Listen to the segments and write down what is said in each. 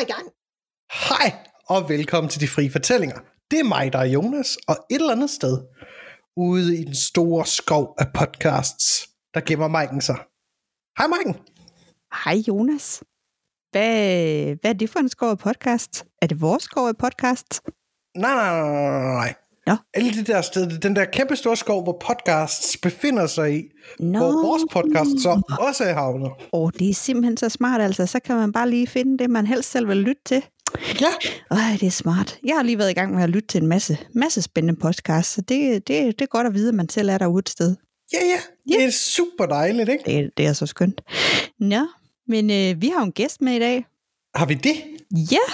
er i gang. Hej, og velkommen til De Frie Fortællinger. Det er mig, der er Jonas, og et eller andet sted, ude i den store skov af podcasts, der gemmer Maiken sig. Hej Maiken. Hej Jonas. Hvad, hvad er det for en skov af podcast? Er det vores skov af podcast? Nej, nej, nej, nej, nej. Nå. Alle det der sted, den der kæmpe store skov, hvor podcasts befinder sig i, Nå. hvor vores podcast så også er havnet. Åh, oh, det er simpelthen så smart altså. Så kan man bare lige finde det, man helst selv vil lytte til. Ja, Ej, det er smart. Jeg har lige været i gang med at lytte til en masse, masse spændende podcasts, så det, det, det er godt at vide, at man selv er derude et sted. ja, ja. Det er super dejligt, ikke? Det, det er så skønt. Nå, men øh, vi har en gæst med i dag. Har vi det? Ja,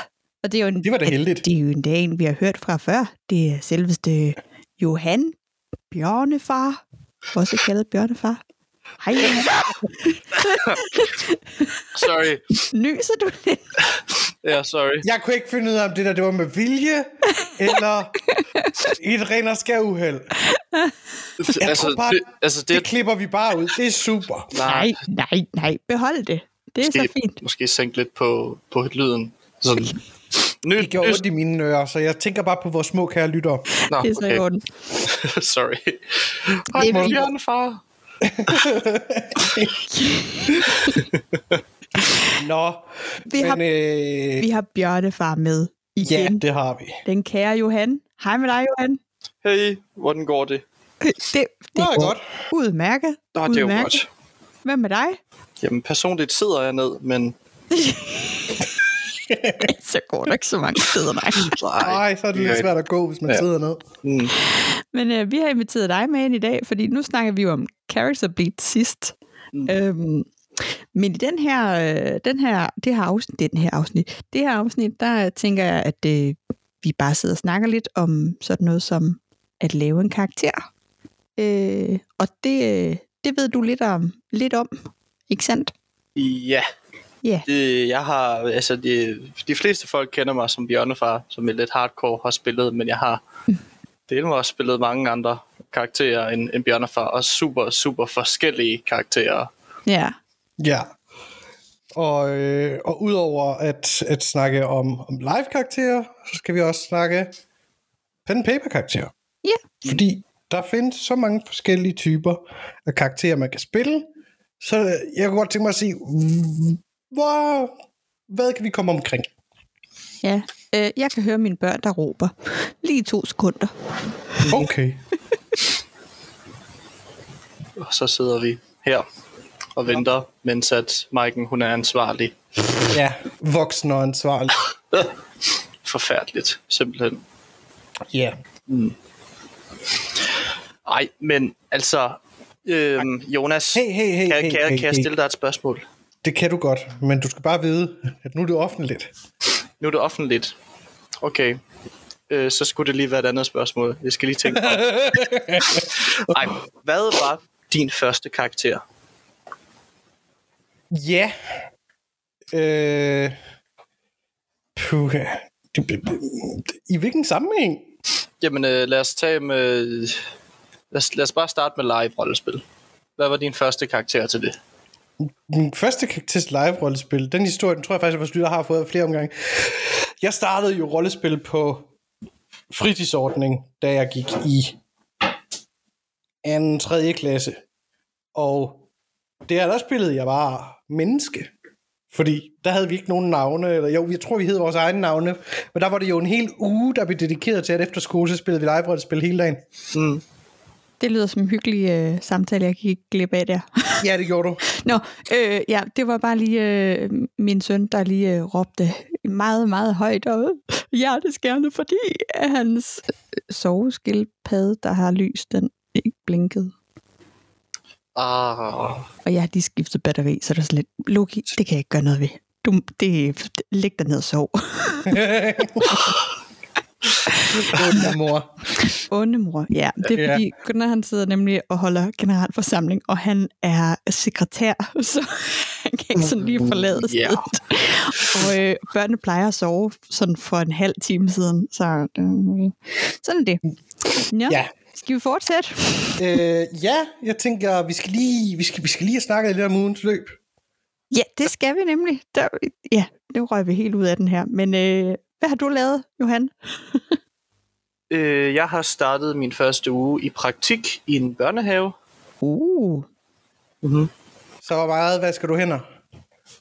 og det er jo en, Det var da heldigt. Det er jo en dag, en, vi har hørt fra før. Det er selveste Johan Bjørnefar, også kaldet Bjørnefar. Hej, Johan. Sorry. Nyser du lidt? Ja, sorry. Jeg kunne ikke finde ud af, om det der det var med vilje, eller et ren og skær uheld. Jeg altså, tror bare, det, altså, det, Det klipper vi bare ud. Det er super. Nej, nej, nej. Behold det. Det er så måske, fint. måske sænke lidt på, på lyden. Sådan. Ny, Det gjorde ondt i mine ører, så jeg tænker bare på vores små kære lyttere. Nå, Det er så okay. orden. sorry. er Hej, fint. Bjørn, far. Nå, Vi har, men øh, vi har Bjørnefar med ja, igen. det har vi. Den kære Johan. Hej med dig, Johan. Hey, hvordan går det? Det, det Det er går godt. udmærket. Nå, det er jo udmærket. godt. Hvad med dig? Jamen, personligt sidder jeg ned, men så går der ikke så mange steder, nej. Nej, så er det lidt svært at gå, hvis man Ja. sidder ned. Mm, Men øh, vi har inviteret dig med ind i dag, fordi nu snakker vi jo om character beat sidst. Mm. Øhm, men i den her, øh, den her, det her afsnit, det er den her afsnit, det her afsnit, der tænker jeg, at øh, vi bare sidder og snakker lidt om sådan noget som at lave en karakter. Øh, og det, øh, det ved du lidt om, lidt om, ikke sandt? ja. Ja. Det, jeg har, altså de, de fleste folk kender mig som bjørnefar, som er lidt hardcore har spillet, men jeg har det mig også spillet mange andre karakterer end, end bjørnefar, og super, super forskellige karakterer. Ja. Ja. Og, øh, og udover at, at snakke om, om live-karakterer, så skal vi også snakke pen paper karakterer. Ja. Fordi der findes så mange forskellige typer af karakterer, man kan spille. Så jeg kunne godt tænke mig at sige, hvor, hvad kan vi komme omkring? Ja. Øh, jeg kan høre mine børn, der råber. Lige to sekunder. Okay. Og så sidder vi her og venter, mens at Maiken, hun er ansvarlig. Ja, voksen og ansvarlig. Forfærdeligt, simpelthen. Ja. Ej, men altså, øhm, Jonas, Hey, hey, hey, kan, hey, kan, jeg- hey, kan jeg hey. stille dig et spørgsmål? Det kan du godt, men du skal bare vide, at nu er det offentligt. Nu er det offentligt. Okay. Øh, så skulle det lige være et andet spørgsmål. Jeg skal lige tænke på. Ej, hvad var din første karakter? Ja. Øh... Det- I hvilken sammenhæng? Jamen, øh, lad os tage med... Lad os, lad os bare starte med live-rollespil. Hvad var din første karakter til det? Min første til live-rollespil, den historie, den tror jeg faktisk, at vores lytter har fået flere omgange. Jeg startede jo rollespil på fritidsordning, da jeg gik i 2. 3. klasse. Og det er der spillede jeg bare menneske. Fordi der havde vi ikke nogen navne, eller jo, jeg tror, vi hed vores egne navne, men der var det jo en hel uge, der blev dedikeret til, at efter skole, så spillede vi live-rollespil hele dagen. Mm. Det lyder som en hyggelig øh, samtale, jeg gik glip af der. Ja, det gjorde du. Nå, øh, ja, det var bare lige øh, min søn, der lige øh, råbte meget, meget højt og hjerteskærende, fordi at hans øh, soveskildpadde, der har lys, den ikke blinkede. Ah, Og jeg har lige skiftet batteri, så der er sådan lidt, Loki, det kan jeg ikke gøre noget ved. Du, det, læg dig ned og sov. Onde mor. Onde mor, ja. Det er Ja. fordi, Gunnar han sidder nemlig og holder generalforsamling, og han er sekretær, så han kan ikke sådan lige forlade stedet. Og øh, børnene plejer at sove sådan for en halv time siden, så øh, sådan det. Ja. Ja. Skal vi fortsætte? Øh, ja, jeg tænker, vi skal lige, vi skal, vi skal lige have snakket lidt om ugens løb. Ja, det skal vi nemlig. Der, ja, nu røg vi helt ud af den her. Men øh, hvad har du lavet, Johan? Øh, jeg har startet min første uge i praktik i en børnehave. Uh, Mm-hmm. Så hvor meget, hvad skal du hænder?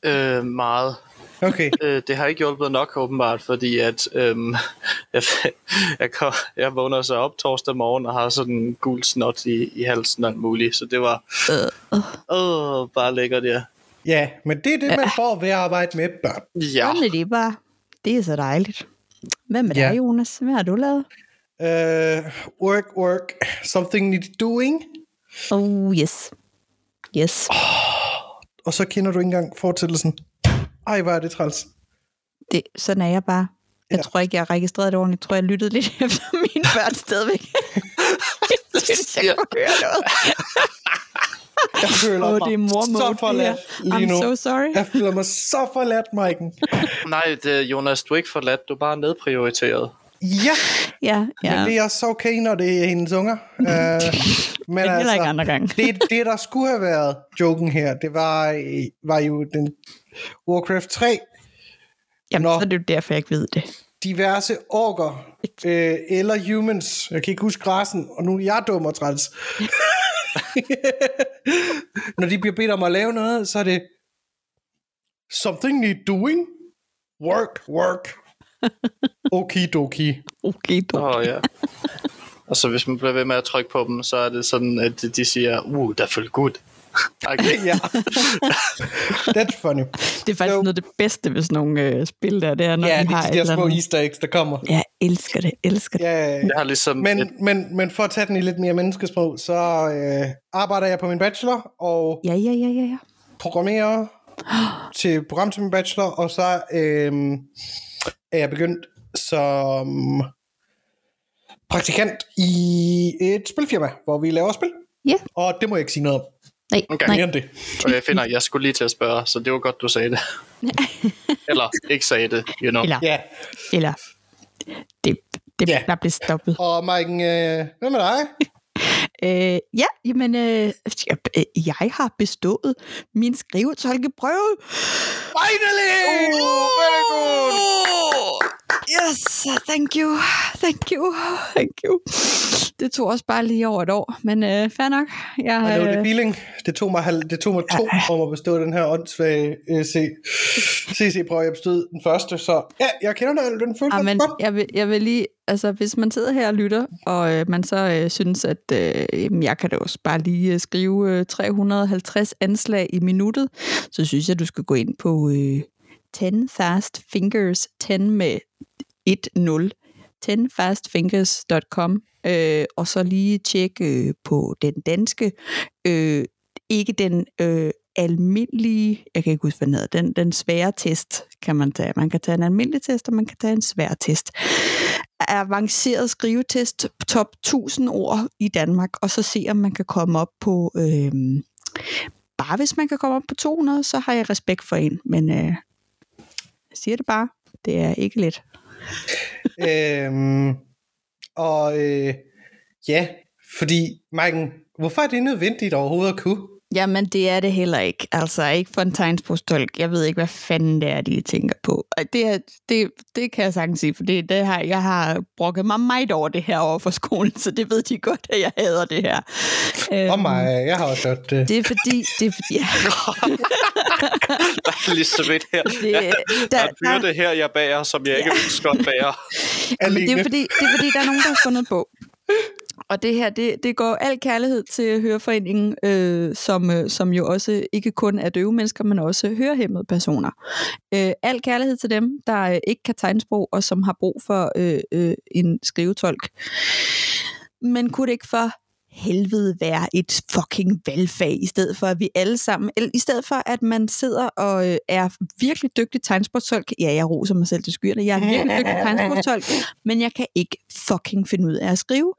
Øh, meget. Okay. Øh, det har ikke hjulpet nok åbenbart, fordi at øhm, jeg, jeg, kom, jeg vågner så op torsdag morgen og har sådan en gul snot i, i halsen og alt muligt, så det var øh, åh, bare lækkert, ja. Ja, men det er det, man får ved at arbejde med børn. Ja, sådan er det bare. Det er så dejligt. Hvad med Ja. dig, Jonas? Hvad har du lavet? Uh, work, work, something needs doing. Oh, yes. Yes. Og så kender du ikke engang fortællelsen. Ej, hvor er det træls. Det, sådan er jeg bare. Jeg Ja. tror ikke, jeg har registreret det ordentligt. Jeg tror, jeg lyttede lidt efter mine børn stadigvæk. jeg synes, jeg kunne høre noget. Jeg føler Åh, mig det er mor så forladt lige I'm nu. so sorry. Jeg føler mig så forladt, Maiken. nej, det, Jonas, du er ikke forladt, du er bare nedprioriteret. Ja, Ja, ja. men det er også okay, når det er hendes unger. Uh, men Men heller ikke altså, andre gange. det, det, der skulle have været joken her, det var, var jo den Warcraft 3, Jamen, Nå. så er det jo derfor, jeg ikke ved det. diverse orker øh, eller humans. Jeg kan ikke huske græsen, og nu er jeg dum og træls. Når de bliver bedt om at lave noget, så er det something need doing. Work, work. Okidoki. Okay, du. Åh, oh, ja. Og så hvis man bliver ved med at trykke på dem, så er det sådan, at de- siger, uh, der følger good. Okay. Ja. That's funny. Det er faktisk Jo. noget af det bedste ved sådan nogle øh, spil der, det er, når Ja, de det har de der små easter eggs, der kommer. Jeg elsker det, elsker det. Ja, ja, ja. Jeg har ligesom Men, et, men, men for at tage den i lidt mere menneskesprog, så øh, arbejder jeg på min bachelor, og Ja, ja, ja, ja, ja. programmerer til program til min bachelor, og så øh, er jeg begyndt som praktikant i et spilfirma, hvor vi laver spil. Ja. Og det må jeg ikke sige noget om. Nej, Okay. nej. Mere end det. og jeg finder, jeg skulle lige til at spørge, så det var godt, du sagde det. Eller ikke sagde det, you know. Eller, Ja. eller det, det Ja. der blev stoppet. Og Maiken, øh, hvad med dig? Øh, ja, jamen, øh, jeg, øh, jeg har bestået min skrivetolkeprøve. Finally! Uh, very good! Yes, thank you, thank you, thank you. Det tog også bare lige over et år, men øh, fair nok. Jeg, I know the øh, feeling. Det tog mig, halv, det tog mig to om at bestå den her åndssvage øh, CC-prøve. Jeg bestod den første, så ja, jeg kender det. Den føles Amen, godt. jeg vil, jeg vil lige, altså hvis man sidder her og lytter, og øh, man så øh, synes, at øh, jamen, jeg kan da også bare lige øh, skrive øh, 350 anslag i minuttet, så synes jeg, du skal gå ind på øh, 10 Fast Fingers, 10 med 1-0, 10fastfingers.com, øh, og så lige tjekke øh, på den danske, øh, ikke den øh, almindelige, jeg kan ikke huske, hvad den hedder, den, den svære test kan man tage. Man kan tage en almindelig test, og man kan tage en svær test. Avanceret skrivetest, top 1000 ord i Danmark, og så se, om man kan komme op på, øh, bare hvis man kan komme op på 200, så har jeg respekt for en, men øh, jeg siger det bare, det er ikke let. øhm, og øh, ja, fordi, Maiken, hvorfor er det nødvendigt overhovedet at kunne? Jamen, det er det heller ikke. Altså, ikke for en tegnsprogstolk. Jeg ved ikke, hvad fanden det er, de tænker på. Og Det, det, det kan jeg sagtens sige, for det, det har, jeg har brokket mig meget over det her over for skolen, så det ved de godt, at jeg hader det her. Om Øhm, mig, jeg har også hørt det. Det er fordi... Det er fordi ja, Der er lige så vidt her. det, Der, der, der er byrde her, jeg bager, som jeg ikke ønsker at bære. men det, Alene. er fordi, det er fordi, der er nogen, der har fundet på. Og det her, det, det går al kærlighed til Høreforeningen, øh, som, øh, som jo også ikke kun er døve mennesker, men også hørehæmmede personer. Øh, al kærlighed til dem, der øh, ikke kan tegnsprog, og som har brug for øh, øh, en skrivetolk. Men kunne det ikke for helvede være et fucking valgfag, i stedet for at vi alle sammen, eller i stedet for at man sidder og øh, er virkelig dygtig tegnsprogstolk, ja, jeg roser mig selv til skyerne, jeg er virkelig dygtig tegnsprogstolk, men jeg kan ikke fucking finde ud af at skrive.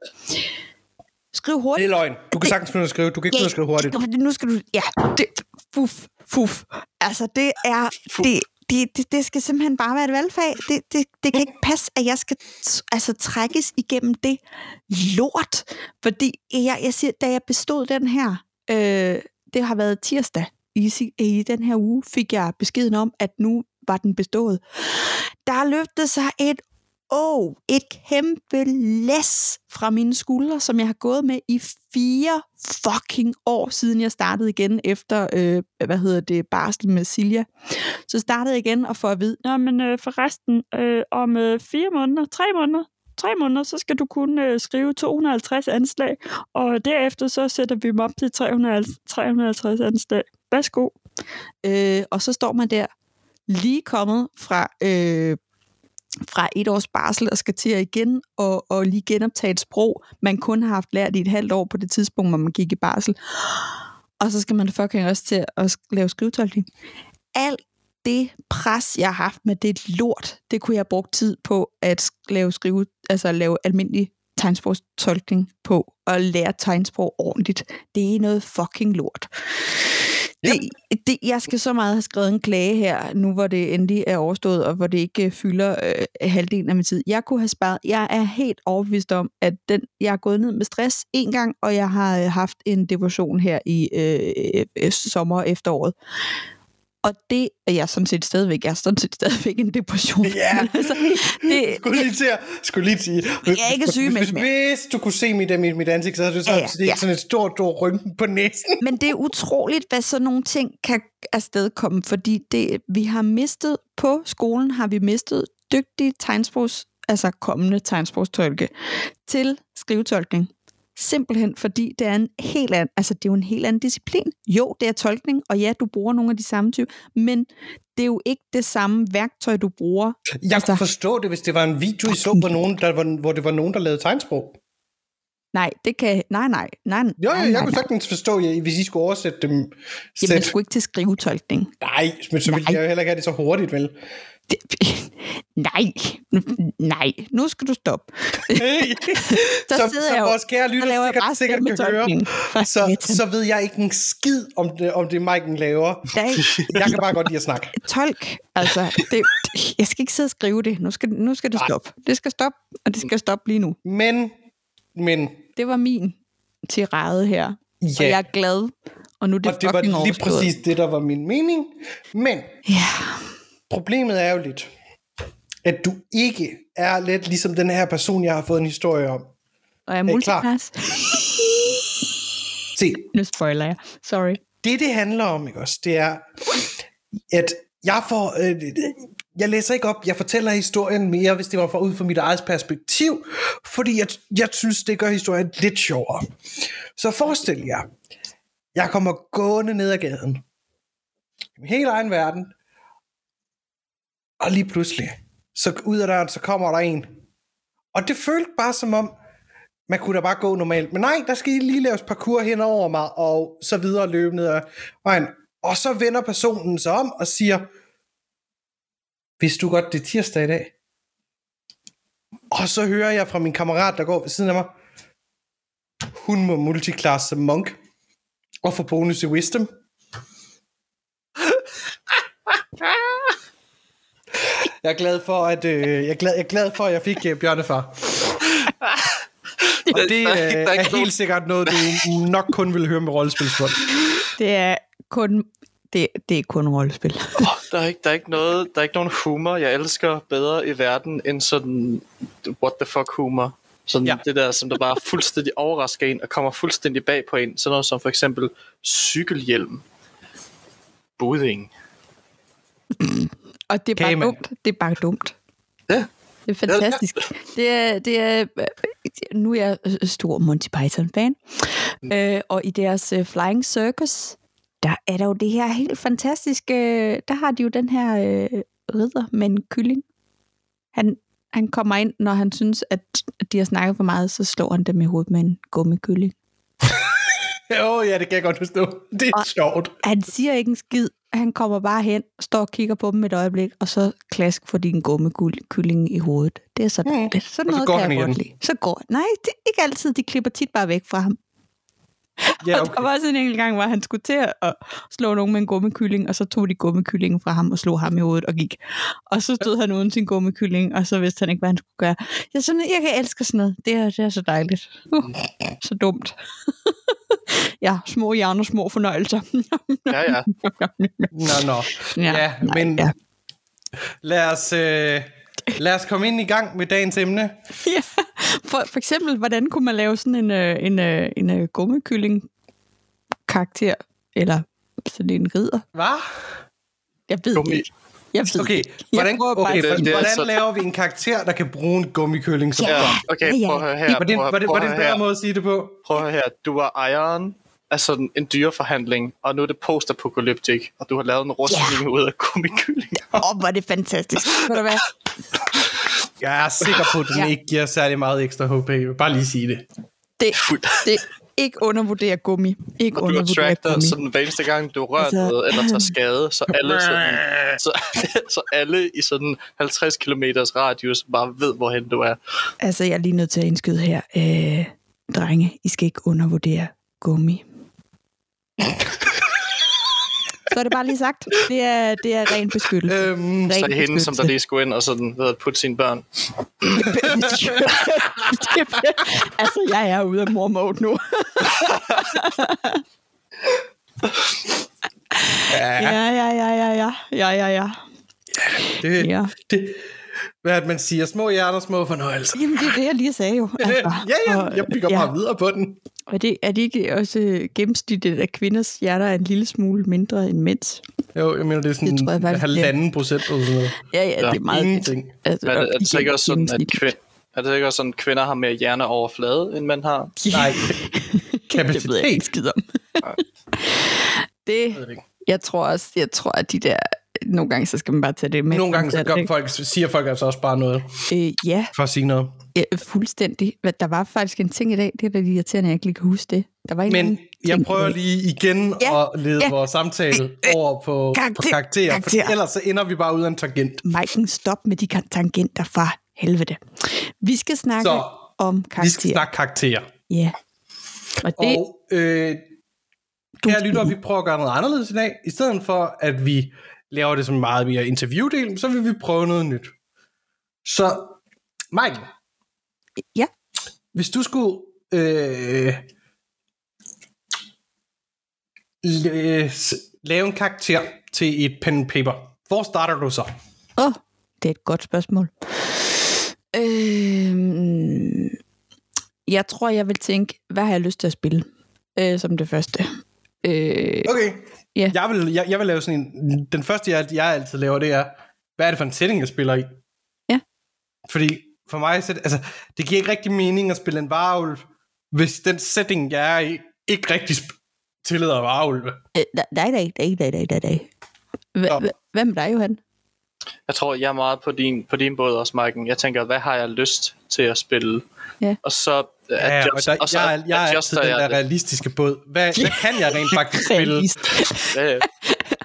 Skriv Det hurtigt. er løgn. Du kan sagtens finde ud af at skrive. Du kan ikke finde ud af at skrive hurtigt. Nu skal du, ja, det, fuf, fuf. Altså, det er, det, det, det, det skal simpelthen bare være et valgfag. Det, det, det kan ikke passe, at jeg skal t- altså, trækkes igennem det lort. Fordi jeg, jeg siger, da jeg bestod den her, øh, det har været tirsdag, i, i den her uge fik jeg beskeden om, at nu var den bestået. Der løftede sig et åh, et kæmpe læs fra mine skuldre, som jeg har gået med i fire fucking år, siden jeg startede igen efter, øh, hvad hedder det, barsel med Silja. Så startede jeg igen og får at vide, Nå, men øh, forresten, øh, om øh, fire måneder, tre måneder, tre måneder, så skal du kun øh, skrive 250 anslag, og derefter så sætter vi dem op til 300, 350 anslag. Værsgo. Øh, og så står man der, lige kommet fra, øh, fra et års barsel og skal til igen og, og lige genoptage et sprog, man kun har haft lært i et halvt år på det tidspunkt, hvor man gik i barsel. Og så skal man fucking også til at lave skrivetolkning. Alt det pres, jeg har haft med det lort, det kunne jeg have brugt tid på at lave, skrive, altså lave almindelig tegnsprogstolkning på, og lære tegnsprog ordentligt. Det er noget fucking lort. Ja. Det, det, jeg skal så meget have skrevet en klage her, nu hvor det endelig er overstået, og hvor det ikke øh, fylder øh, halvdelen af min tid. Jeg kunne have sparet, jeg er helt overbevist om, at den, jeg er gået ned med stress en gang, og jeg har øh, haft en depression her i øh, øh, sommer og efteråret. Og det er jeg sådan set stadigvæk. Jeg er sådan set stadigvæk en depression. Ja. Altså, det, Skulle lige til at, skulle lige sige. Jeg er ikke syg med hvis, hvis du kunne se mit, mit, mit ansigt, så havde du sådan, Ja, ja, ja, ja. sådan et stort, stort rynken på næsen. Men det er utroligt, hvad sådan nogle ting kan afstedkomme, fordi det, vi har mistet, på skolen har vi mistet dygtige tegnsprogs, altså kommende tegnsprogstolke, til skrivetolkning. Simpelthen fordi det er en helt anden, altså det er jo en helt anden disciplin. Jo, det er tolkning, og ja, du bruger nogle af de samme typer, men det er jo ikke det samme værktøj, du bruger. Jeg Altså- kunne forstå det, hvis det var en video, I så på nogen, der var, hvor det var nogen, der lavede tegnsprog. Nej, det kan, nej, nej, nej, Jo, jo, nej, jeg nej, kunne nej. sagtens forstå, ja, hvis I skulle oversætte dem. Jamen, Sæt. sgu ikke til skrivetolkning. Nej, men så ville Nej. jeg jo heller ikke have det så hurtigt, vel? Det, nej, nej, nu skal du stoppe. så, sidder så jeg vores kære lytter laver bare sikkert, sikkert kan høre, så, så ved jeg ikke en skid om det, om det Mike'en laver. Er ikke Jeg kan bare godt lide at snakke. tolk. Altså, det, jeg skal ikke sidde og skrive det. Nu skal, nu skal det stoppe. Det skal stoppe, og det skal stoppe lige nu. Men, men, Det var min tirade her. ja, Og jeg er glad, og nu er det, og det var lige overstået. præcis det, der var min mening. Men Ja, problemet er jo lidt, at du ikke er lidt ligesom den her person, jeg har fået en historie om. og jeg er multipass. Se, Nu spoiler jeg. Sorry. det det handler om, ikke også, det er, at jeg får, øh, jeg læser ikke op, jeg fortæller historien mere, hvis det var fra ud fra mit eget perspektiv, fordi jeg, jeg synes, det gør historien lidt sjovere. Så forestil jer, jeg kommer gående ned ad gaden, i min helt egen verden, og lige pludselig, så ud af døren, så kommer der en. Og det følte bare som om, man kunne da bare gå normalt. Men nej, der skal lige laves parkour hen over mig, og så videre løbe ned ad vejen. Og så vender personen sig om og siger, hvis du godt, det er tirsdag i dag. Og så hører jeg fra min kammerat, der går ved siden af mig, hun må multiklasse som monk, og få bonus i wisdom. Jeg er glad for, at øh, jeg, er glad, jeg er glad for, at jeg fik øh, bjørnefar. Og det er øh, er helt sikkert noget, du nok kun vil høre med rollespilsfolk. Det er kun, det, det er kun rollespil. Der er, ikke, der, er ikke noget, der er ikke nogen humor, jeg elsker bedre i verden, end sådan what the fuck humor. Sådan Ja. ja. det der, som der bare fuldstændig overrasker en, og kommer fuldstændig bag på en. Sådan noget som for eksempel cykelhjelm. Budding. Og det er bare Kagemand. dumt. Det er bare dumt. Ja. Det er fantastisk. Det er, det er, nu er jeg stor Monty Python-fan, øh, og i deres øh, Flying Circus, der er der jo det her helt fantastiske, der har de jo den her øh, ridder med en kylling. Han, han kommer ind, når han synes, at de har snakket for meget, så slår han dem i hovedet med en gummikylling. Jo, ja, det kan jeg godt forstå. Det er Og- sjovt. Han siger ikke en skid. Han kommer bare hen, står og kigger på dem et øjeblik, og så klask for din gummikylling i hovedet. Det er så Mm. dejligt. Sådan Og så noget går kan jeg godt lide. Så går Nej, det er ikke altid. De klipper tit bare væk fra ham. Ja, Og der var også en enkelt gang, hvor han skulle til at slå nogen med en gummikylling, og så tog de gummikyllingen fra ham og slog ham i hovedet og gik. Og så stod han uden sin gummikylling, og så vidste han ikke, hvad han skulle gøre. Jeg, sådan, jeg kan elske sådan noget. Det er, det er så dejligt. Uh, så dumt. ja, små hjerner, små fornøjelser. Ja, ja. Nå, nå. Ja, nej, men ja. lad os, øh, lad os komme ind i gang med dagens emne. ja. For, for eksempel, hvordan kunne man lave sådan en, øh, en, øh, en, en gummikylling karakter, eller sådan en ridder? Hvad? Jeg ved Gummi. ikke. Jeg ved Okay, hvordan, okay, at det- hvordan, det hvordan så- laver vi en karakter, der kan bruge en gummikølling som Ja. Okay, prøv at høre her. Var det, Prøv, var det, prøv at høre bedre her. måde at sige det på? Prøv at høre af sådan en dyreforhandling, og nu er det post-apocalyptic, og du har lavet en rustning ud af gummikylling. Åh, oh, hvor er det fantastisk. Ved du hvad? Jeg er sikker på, at den Ja. ikke giver særlig meget ekstra HP. Jeg vil bare lige sige det. Det, det ikke undervurdere gummi. Ikke Og du attracter gummi. sådan hver eneste gang, du rører Altså- altså, noget eller tager skade, så alle, sådan, så, så alle i sådan 50 km radius bare ved, hvorhen du er. Altså, jeg er lige nødt til at indskyde her. Øh, drenge, I skal ikke undervurdere gummi. Så er det bare lige sagt. Det er, det er ren beskyttelse. Øhm, Ren Så er det hende, som der lige skulle ind og sådan, ved at putte sine børn. altså, jeg er ude af mor-mode nu. ja, Ja, ja, ja, ja, ja. Ja, ja, det, ja. det, hvad er det, man siger? Små hjerner, små fornøjelser. Jamen, det er det, jeg lige sagde jo. Altså, ja, ja, og- jeg bygger ja. bare videre på den. Og det, er det ikke også gennemsnittet, at kvinders hjerter er en lille smule mindre end mænds? Jo, jeg mener, det er sådan Det tror jeg faktisk, det er. halvanden procent eller sådan noget. Ja, ja, Ja. det er meget Ingenting. Altså, er, og er det så ikke også sådan, at kvind, er det ikke også sådan, at kvinder har mere hjerneoverflade, end mænd har? Nej, det ved jeg ikke kapacitet. skid om. det, Jeg det tror også, jeg tror, at de der, nogle gange, så skal man bare tage det med. Nogle gange så Det er gør det, folk, siger folk altså også bare noget Øh, ja, for at sige noget. Ja, fuldstændig. Der var faktisk en ting i dag, det er da irriterende, at jeg ikke lige kan huske det. Der var en Men jeg prøver lige igen Ja, at lede ja. vores samtale over på, på Karakter, karakterer, for karakter. ellers så ender vi bare ud af en tangent. Maiken, stop med de tangenter fra helvede. Vi skal snakke Så, om Vi skal karakterer. snakke karakterer. Ja. Og det, Og øh, kære lytter, vi prøver at gøre noget anderledes i dag. I stedet for, at vi laver det som meget mere interviewdel, så vil vi prøve noget nyt. Så, Michael, ja, hvis du skulle øh, lave en karakter til et pen and paper, hvor starter du så? Åh, oh, det er et godt spørgsmål. Øhm, jeg tror, jeg vil tænke, hvad har jeg lyst til at spille? Øh, som det første. Øh, Okay. Ja. Jeg, vil, jeg, jeg vil lave sådan en... Den første, jeg, jeg altid laver, det er, hvad er det for en setting, jeg spiller i? Ja. Fordi for mig, så, det, altså, det giver ikke rigtig mening at spille en varulv, hvis den setting, jeg er i, ikke rigtig tillader varulve. Nej, nej, nej, nej, nej, nej, nej. Hv- hvem er Johan? Jeg tror, jeg er meget på din, på din båd også, Marken. Jeg tænker, hvad har jeg lyst til at spille? Ja. Og så at ja, og der, og så, jeg, er, jeg er altid den der realistiske båd. Hvad, hvad kan jeg rent faktisk spille?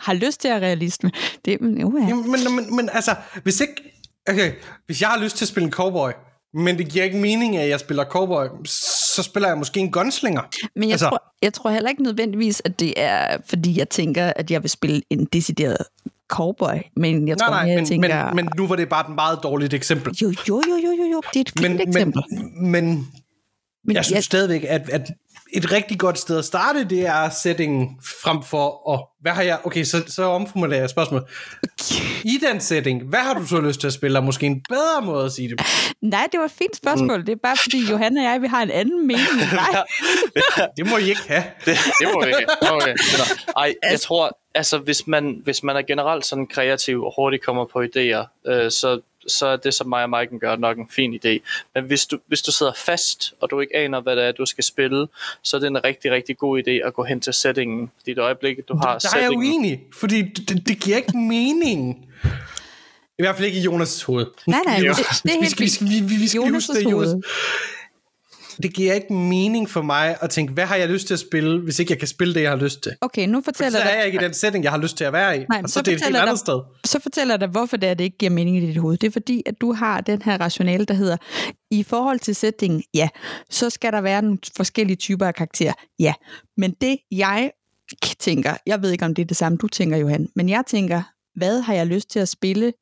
har lyst til at realisme. Det, uh, ja. Jamen, men, men, men altså, hvis ikke, Okay, hvis jeg har lyst til at spille en cowboy, men det giver ikke mening, at jeg spiller cowboy, så spiller jeg måske en gunslinger. Men jeg, Altså- tror, jeg tror heller ikke nødvendigvis, at det er, fordi jeg tænker, at jeg vil spille en decideret cowboy. Men jeg Nej, tror, nej, jeg men, tænker... men, men nu var det bare et meget dårligt eksempel. jo, jo, jo, jo, jo, jo, det er et fint Men, eksempel. men, men Men jeg synes stadigvæk, at, at et rigtig godt sted at starte, det er settingen frem for at... Hvad har jeg... Okay, så, så omformulerer jeg spørgsmålet. I den setting, hvad har du så lyst til at spille? Er måske en bedre måde at sige det. Nej, det var et fint spørgsmål. Det er bare fordi, Johan og jeg, vi har en anden mening end dig. Det må I ikke have. det, det må vi ikke. Okay. Ej, jeg tror, altså hvis man, hvis man er generelt sådan kreativ og hurtigt kommer på idéer, øh, så, så er det, som mig og Maiken gør, nok en fin idé. Men hvis du, hvis du sidder fast, og du ikke aner, hvad det er, du skal spille, så er det en rigtig, rigtig god idé at gå hen til settingen. I det øjeblik, du har Der er jeg settingen. uenig, fordi det, det, giver ikke mening. I hvert fald ikke i Jonas' hoved. Nej, nej, det, det er vi helt skal, vi skal, vi, vi, vi skal lige huske det, Jonas' Jonas. hoved. Det giver ikke mening for mig at tænke, hvad har jeg lyst til at spille, hvis ikke jeg kan spille det, jeg har lyst til. Okay, nu Så fortæller er jeg ikke i den setting, jeg har lyst til at være i. Nej, og så, så så det er et helt fortæller andet dig- sted. så fortæller dig, hvorfor det er, det ikke giver mening i dit hoved. Det er fordi, at du har den her rationale, der hedder, i forhold til settingen, ja, så skal der være nogle forskellige typer af karakterer, ja. Men det, jeg tænker, jeg ved ikke, om det er det samme, du tænker, Johan, men jeg tænker, hvad har jeg lyst til at spille?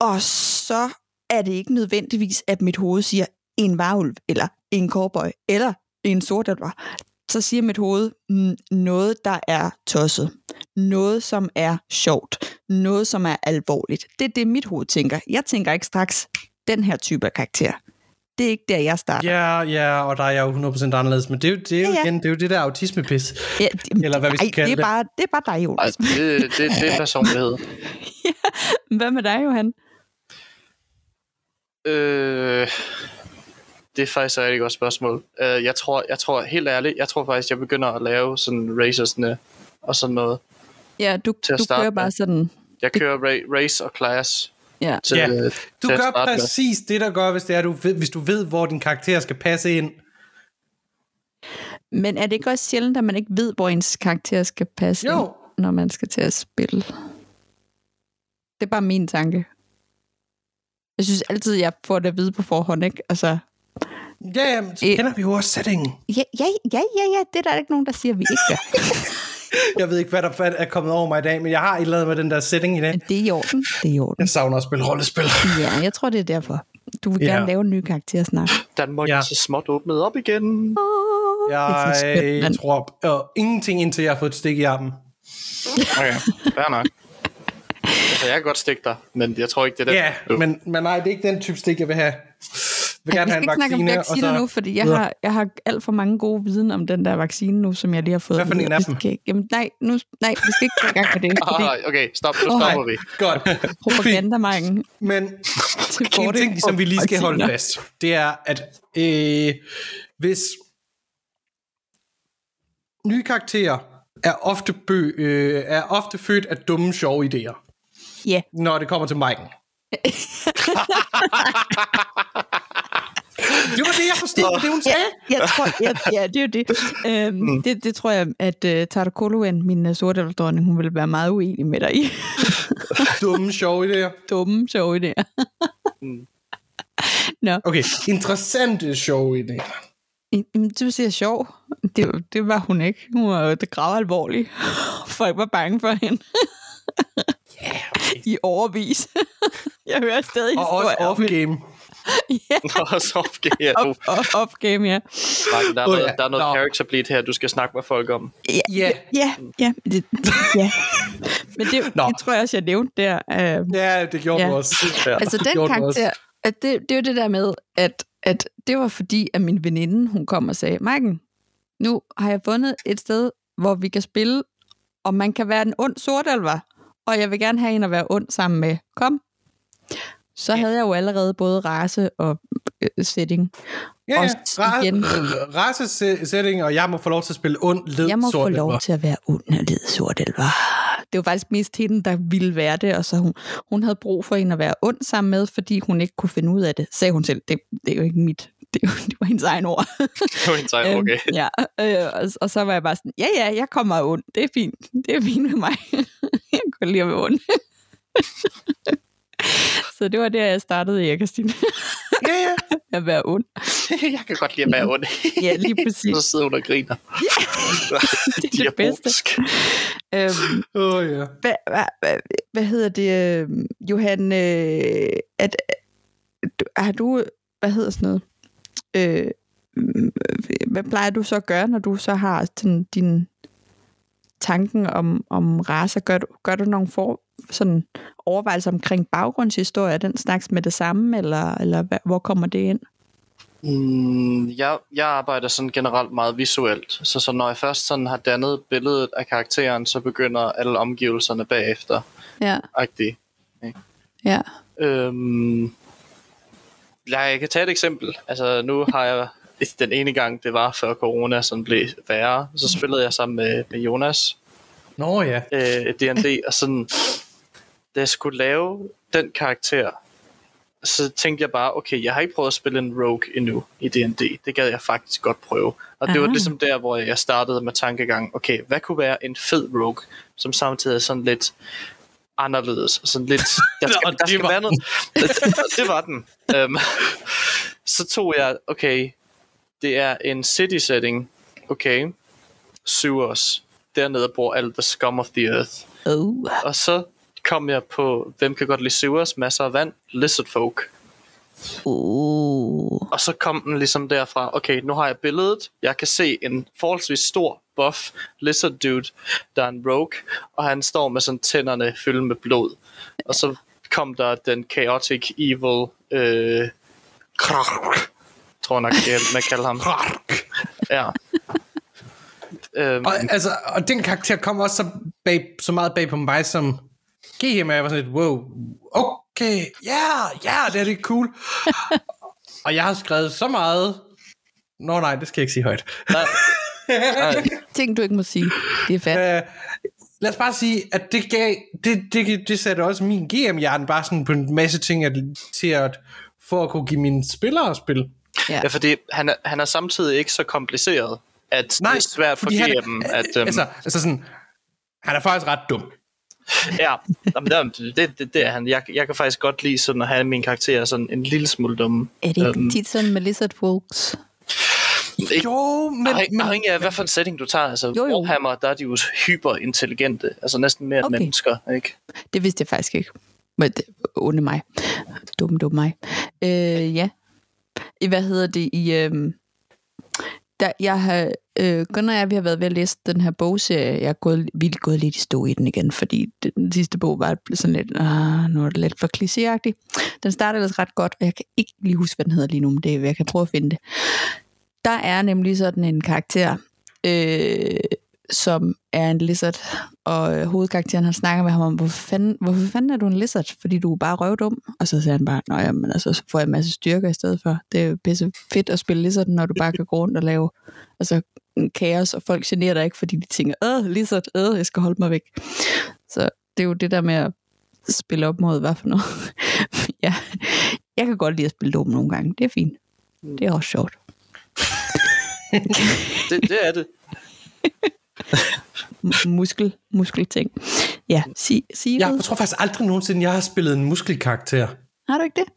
Og så er det ikke nødvendigvis, at mit hoved siger, en varulv, eller en cowboy, eller en sortelver. Så siger mit hoved mm, noget, der er tosset. Noget, som er sjovt. noget, som er alvorligt. Det er det, mit hoved tænker. Jeg tænker ikke straks, den her type af karakter. Det er ikke der, jeg starter. Ja, ja, og der er jeg jo 100% anderledes, men det er jo, det er jo, Ja, ja. igen, det er jo det der autismepis. Ja, Eller hvad vi skal ej, kalde det er det. bare, det er bare dig, Ej, Jonas. det, det, det er personlighed. Hvad med dig, Johan? Øh, det er faktisk et rigtig godt spørgsmål. Øh, jeg tror, jeg tror helt ærligt, jeg tror faktisk, jeg begynder at lave sådan racersne og sådan noget. Ja, du, Til at du starte kører med. bare sådan... Jeg kører ra- race og class. Ja. Til, Ja. øh, Du til at gør starte med. præcis det, der gør, hvis, det er, du ved, hvis du ved, hvor din karakter skal passe ind. Men er det ikke også sjældent, at man ikke ved, hvor ens karakter skal passe Jo. ind, når man skal til at spille? Det er bare min tanke. Jeg synes altid, jeg får det at vide på forhånd, ikke? Altså, Ja, ja, men så Øh. kender vi jo også settingen. ja, ja, ja, ja, ja, det er der ikke nogen, der siger, vi ikke gør. Jeg ved ikke, hvad der er kommet over mig i dag, men jeg har et eller andet med den der setting i dag. Det er i orden. Det er i orden. Jeg savner at spille rollespil. Ja, jeg tror, det er derfor. Du vil Ja. gerne lave en ny karakter snart. Danmark Ja. er så småt åbnet op igen. Oh, Jeg skønt, mand. tror øh, ingenting, indtil jeg har fået et stik i armen. Okay, fair nok. Altså, jeg kan godt stikke dig, men jeg tror ikke, det er det. Ja, men, men nej, det er ikke den type stik, jeg vil have. Jeg vil gerne vi have skal en ikke snakke om vaccine. vacciner så... nu, fordi jeg har, jeg har alt for mange gode viden om den der vaccine nu, som jeg lige har fået. Hvad for en af vi dem? Skal, jamen, nej, nu, nej, vi skal ikke gå i gang med det, fordi Ah, okay, stop. Nu stopper vi. Godt. propagandamarken Men til en ting, som vi lige skal holde fast, det er, at øh, hvis nye karakterer er ofte, bø, øh, er ofte født af dumme, sjove idéer, Ja, når det kommer til Mike'en. det var det, jeg forstod, det hun sagde. jeg tror, jeg, ja, det er jo det. Øhm, Mm. det. Det tror jeg, at uh, Tartakoluen, min uh, sorte hun ville være meget uenig med dig i. Dumme, sjove idéer. Dumme, sjove idéer. Mm. Nå, Okay, interessante, sjove idéer. Du siger sjov. Det, det var hun ikke. Hun var det grav alvorlig. Folk var bange for hende. I overvis. Jeg hører stadig Og også off-game. Og så opgiver jeg. Off, off, off game, ja. Marken, der er noget, ja. der er noget Nå. character bleed her, du skal snakke med folk om. Ja, Ja. ja, ja, det, ja. Men det, det tror jeg også, jeg nævnte der. Uh, Ja, det gjorde Ja. ja. du også. Ja. altså den også. karakter, at det, det er jo det der med, at, at det var fordi, at min veninde, hun kom og sagde, Maiken, nu har jeg fundet et sted, hvor vi kan spille, og man kan være en ond sortalver, og jeg vil gerne have en at være ond sammen med. Kom. Så havde jeg jo allerede både race og øh, setting. Ja, ja. Igen. Race-setting, og jeg må få lov til at spille ond, led, Jeg må sort få lov elver. til at være ond og led sortalver. Det var faktisk mest hende, der ville være det, og så hun, hun havde brug for en at være ond sammen med, fordi hun ikke kunne finde ud af det, sagde hun selv. Det, det er jo ikke mit, det, er det var hendes egen ord. Det var en sejr, Øhm, okay. ja, øh, og, og så var jeg bare sådan, ja, ja, jeg kommer ond. Det er fint. Det er fint med mig. jeg kan lide at være ond. så det var der, jeg startede i Kirstine. Ja, ja. at være ond. jeg kan godt lide at være ond. Ja, lige præcis. Så sidder hun og griner. Det er det bedste. Øhm, Åh, oh, ja. hvad, hvad, hvad, hvad hedder det, øh, Johan? Øh, at, har du, hvad hedder sådan noget? Øh, mm, hvad plejer du så at gøre, når du så har sådan din tanken om, om racer? Gør du, gør du nogle for, sådan overvejelser omkring baggrundshistorie, den slags med det samme, eller, eller hvad, hvor kommer det ind? Mm, jeg, jeg arbejder sådan generelt meget visuelt, så, så når jeg først sådan har dannet billedet af karakteren, så begynder alle omgivelserne bagefter. Ja, Agtigt. ja. Øhm, jeg kan tage et eksempel. Altså nu har jeg den ene gang, det var før corona sådan blev værre, så spillede jeg sammen med, med Jonas Nå ja. øh, D&D, og sådan, da jeg skulle lave den karakter, så tænkte jeg bare, okay, jeg har ikke prøvet at spille en rogue endnu i D&D. Det gad jeg faktisk godt prøve. Og det var ligesom der, hvor jeg startede med tankegang, okay, hvad kunne være en fed rogue, som samtidig er sådan lidt anderledes. Sådan lidt, der skal, Nå, der det skal var- være noget. det var den. Um, så tog jeg, okay, det er en city setting, okay, sewers, dernede bor alt the scum of the earth. Oh. Og så kom jeg på, hvem kan godt lide sewers, masser af vand, lizard folk. Uh. Og så kom den ligesom derfra, okay, nu har jeg billedet, jeg kan se en forholdsvis stor buff lizard dude, der er en rogue, og han står med sådan tænderne fyldt med blod. Og så kom der den chaotic evil, øh, tror jeg nok, man kalder ham. Ja. Øhm. Og, altså, og den karakter kom også så, bag, så meget bag på mig som GM, jeg var sådan lidt, wow, okay, ja, yeah, ja, yeah, det er det cool. og jeg har skrevet så meget, nå nej, det skal jeg ikke sige højt. Nej. Ting, du ikke må sige. Det er fedt. Uh, lad os bare sige, at det gav, det, det, det satte også min GM-hjernen bare sådan på en masse ting at, til at, for at kunne give mine spillere spil. Ja, ja fordi han er, han er samtidig ikke så kompliceret, at Nej, det er svært for GM. at, um... altså, altså sådan, han er faktisk ret dum. ja, jamen, det, det, det, det er han. Jeg, jeg kan faktisk godt lide sådan at have min karakter sådan en lille smule dumme. Er det ikke um, tit sådan med Lizard Folks? Ikke, jo, men... Afhængig, afhængig af, hvad for en setting du tager. Altså, jo, jo. Warhammer, der er de jo hyperintelligente. Altså næsten mere okay. end mennesker, ikke? Det vidste jeg faktisk ikke. Men det, onde mig. Dum, dum mig. Øh, ja. I, hvad hedder det? I, øh, der, jeg har, øh, Gunnar og jeg, vi har været ved at læse den her bogserie. Jeg er gået, vildt gået lidt i stå i den igen, fordi den sidste bog var sådan lidt, øh, nu er det lidt for klichéagtigt. Den startede ellers ret godt, og jeg kan ikke lige huske, hvad den hedder lige nu, men det, jeg kan prøve at finde det. Der er nemlig sådan en karakter, øh, som er en lizard, og øh, hovedkarakteren han snakker med ham om, hvorfor fanden, hvorfor fanden er du en lizard? Fordi du er bare røvdum. Og så siger han bare, nej, men altså, så får jeg en masse styrker i stedet for. Det er jo pisse fedt at spille lizard, når du bare kan gå rundt og lave altså, kaos, og folk generer dig ikke, fordi de tænker, øh, lizard, øh, jeg skal holde mig væk. Så det er jo det der med at spille op mod, hvad for noget. ja, jeg kan godt lide at spille dum nogle gange. Det er fint. Det er også sjovt. det, det er det. muskel, muskelting. Ja, sig, sig Jeg tror faktisk aldrig nogensinde, jeg har spillet en muskelkarakter. Har du ikke det?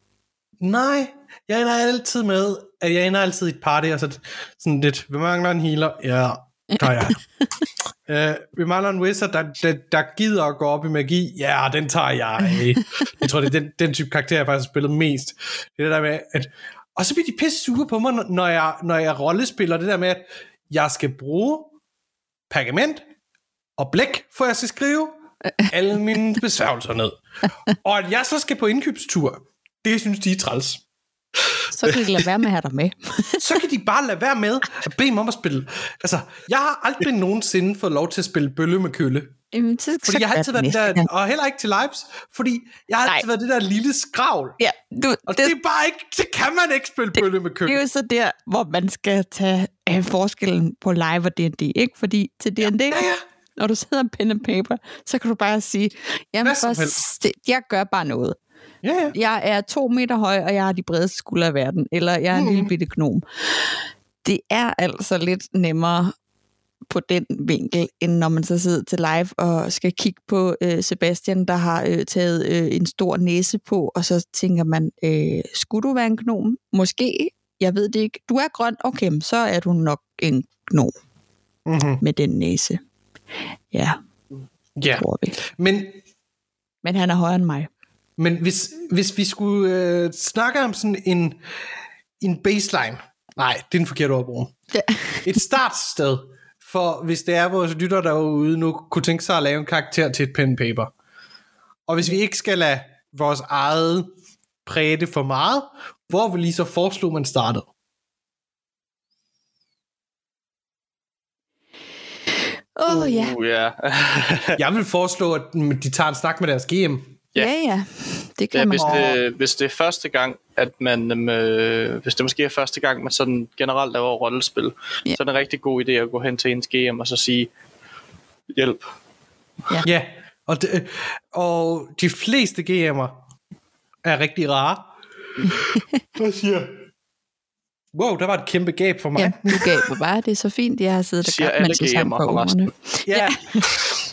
Nej, jeg ender altid med, at jeg ender altid i et party, og så sådan lidt, vi mangler en healer, ja, gør jeg. uh, vi mangler en wizard, der, der, der gider at gå op i magi, ja, den tager jeg. jeg tror, det er den, den type karakter, jeg faktisk har spillet mest. Det er det der med, at og så bliver de pisse sure på mig, når jeg, når jeg rollespiller det der med, at jeg skal bruge pergament og blæk, for jeg skal skrive alle mine besværgelser ned. Og at jeg så skal på indkøbstur, det synes de er træls. Så kan de lade være med at have dig med. så kan de bare lade være med at bede mig om at spille. Altså, jeg har aldrig nogensinde fået lov til at spille bølle med kølle. Jamen, så, fordi jeg har altid været der, og heller ikke til lives, fordi jeg har altid været det der lille skravl. Ja, du, og det, det, er bare ikke, det kan man ikke spille det, bølle med kølle. Det er jo så der, hvor man skal tage uh, forskellen på live og D&D, ikke? Fordi til D&D, ja, ja, ja. når du sidder pen and paper, så kan du bare sige, jamen for, jeg gør bare noget. Ja, ja. Jeg er to meter høj, og jeg har de bredeste skuldre i verden. Eller jeg er en mm. lille bitte gnom. Det er altså lidt nemmere på den vinkel, end når man så sidder til live og skal kigge på øh, Sebastian, der har øh, taget øh, en stor næse på, og så tænker man, øh, skulle du være en gnom? Måske, jeg ved det ikke. Du er grøn, okay, så er du nok en gnom mm-hmm. med den næse. Ja, ja. tror vi. Men, Men han er højere end mig. Men hvis, hvis vi skulle øh, snakke om sådan en, en baseline, nej, det er en forkert ord Ja. Et startsted, for hvis det er vores lytter derude nu kunne tænke sig at lave en karakter til et pen paper. Og hvis vi ikke skal lade vores eget præge det for meget, hvor vil I så foreslå, man startede? Åh, oh, ja. Uh, yeah. jeg vil foreslå, at de tager en snak med deres GM. Ja, ja. ja. Det kan ja, man. Hvis det, hvis det er første gang, at man, øh, hvis det måske er første gang, man sådan generelt laver rollespil, ja. så er det en rigtig god idé at gå hen til ens GM og så sige, hjælp. Ja, ja. Og, det, og de fleste GM'er er rigtig rare. Hvad siger Wow, der var et kæmpe gab for mig. Ja, du gav mig bare. Det er så fint, jeg har siddet og gabt, mens jeg sang på ungerne. Ja. ja.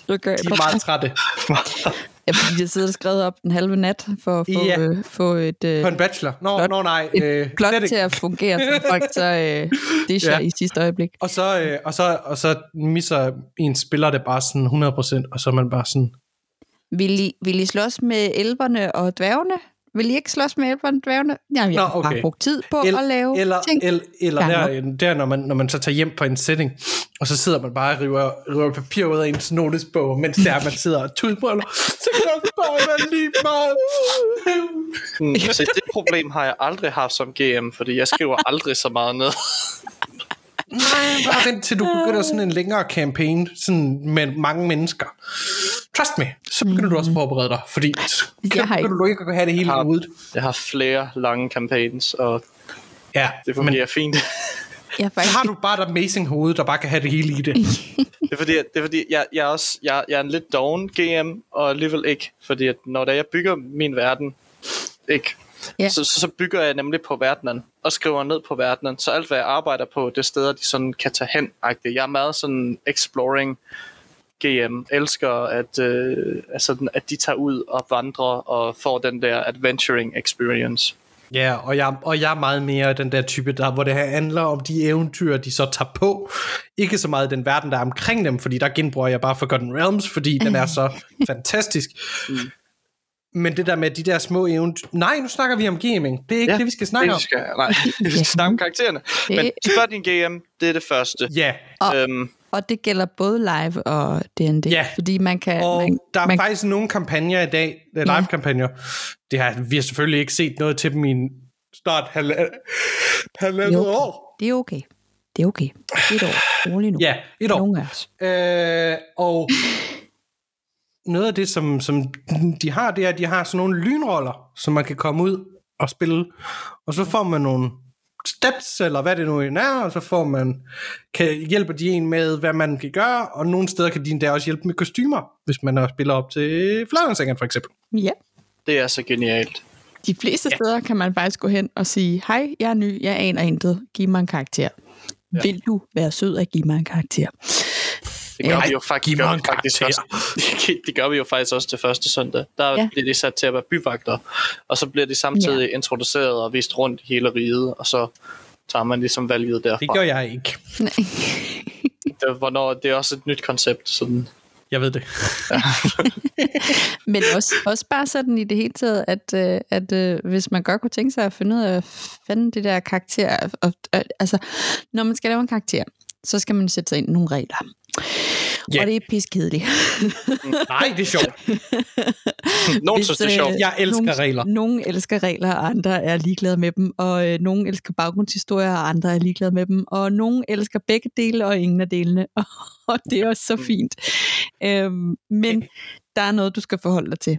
de er meget trætte. Ja, fordi jeg sidder og skrevet op den halve nat for at få, ja. øh, få et... Øh, på en bachelor? Nå, plot, nå nej. Øh, plot til at fungere for folk, så øh, det er ja. i sidste øjeblik. Og så, øh, og, så, og så misser en spiller det bare sådan 100%, og så er man bare sådan... Vil I, vil I slås med elverne og dværgene? Vil I ikke slås med elverne dværgene? Jamen, jeg Nå, har bare okay. brugt tid på El- at lave eller, ting. el, eller Fair der, der når, man, når man så tager hjem på en setting, og så sidder man bare og river, river papir ud af ens notesbog, mens der man sidder og tudbrøller, så kan det bare være lige meget. Mm, Så det problem har jeg aldrig haft som GM, fordi jeg skriver aldrig så meget ned. Nej, bare vent til du begynder sådan en længere campaign sådan med mange mennesker. Trust me, så begynder du også at forberede dig, fordi så begynder du ikke at have det hele ude. Jeg har flere lange campaigns, og Ja, det men fungerer fint. Jeg er så faktisk har du bare et amazing hoved, der bare kan have det hele i det. Det er fordi, det er fordi jeg, jeg, er også, jeg, jeg er en lidt doven GM, og alligevel ikke. Fordi at når da jeg bygger min verden, ikke, Ja. så, så, så bygger jeg nemlig på verdenen, og skriver ned på verdenen. Så alt, hvad jeg arbejder på, det er steder, de sådan kan tage hen. -agtigt. Jeg er meget sådan exploring GM. Elsker, at, øh, altså, at de tager ud og vandrer og får den der adventuring experience. Ja, og jeg, og jeg er meget mere den der type, der, hvor det her handler om de eventyr, de så tager på. Ikke så meget den verden, der er omkring dem, fordi der genbruger jeg bare Forgotten Realms, fordi den er så fantastisk. Mm. Men det der med de der små eventyr... Nej, nu snakker vi om gaming. Det er ikke ja, det, vi skal snakke det, om. vi skal, nej, vi skal snakke om karaktererne. Men spørg din GM, det er det første. Ja, Og- Øhm, Og det gælder både live og D&D. Ja. Fordi man kan... og man, der er man, faktisk nogle kampagner i dag, øh, live-kampagner. Det har, vi har selvfølgelig ikke set noget til dem i snart halv- halvandet Jo. år. Det er okay. Det er okay. Et år. Rolig nu. Ja, et år. Nogle af os. Øh, og noget af det, som, som de har, det er, at de har sådan nogle lynroller, som man kan komme ud og spille. Og så får man nogle stats, eller hvad det nu end er, og så får man, kan, hjælper de en med, hvad man kan gøre, og nogle steder kan de endda også hjælpe med kostymer, hvis man er spiller op til Fladerensengeren for eksempel. Ja. det er så genialt. De fleste ja. steder kan man faktisk gå hen og sige, hej, jeg er ny, jeg aner intet, giv mig en karakter. Ja. Vil du være sød at give mig en karakter? Det gør Ja. vi jo faktisk, gør vi faktisk også. Det gør vi jo faktisk også til første søndag. Der Ja. bliver de sat til at være byvagter, og så bliver de samtidig ja. introduceret og vist rundt i hele riget, og så tager man ligesom valget derfra. Det gør jeg ikke. Nej. Det, hvornår, det er også et nyt koncept. Sådan. Jeg ved det. Men også, også bare sådan i det hele taget, at, øh, at øh, hvis man godt kunne tænke sig at finde ud af at finde det der karakter, og, og, altså, når man skal lave en karakter, så skal man sætte sig ind i nogle regler. Ja. Og det er piskedeligt. Nej, det er sjovt. Nogen synes, det er øh, sjovt. Jeg elsker nogen, regler. Nogen elsker regler, og andre er ligeglade med dem. Og øh, nogen elsker baggrundshistorier, og andre er ligeglade med dem. Og nogen elsker begge dele, og ingen af delene. Og det er også så fint. Øhm, men der er noget, du skal forholde dig til.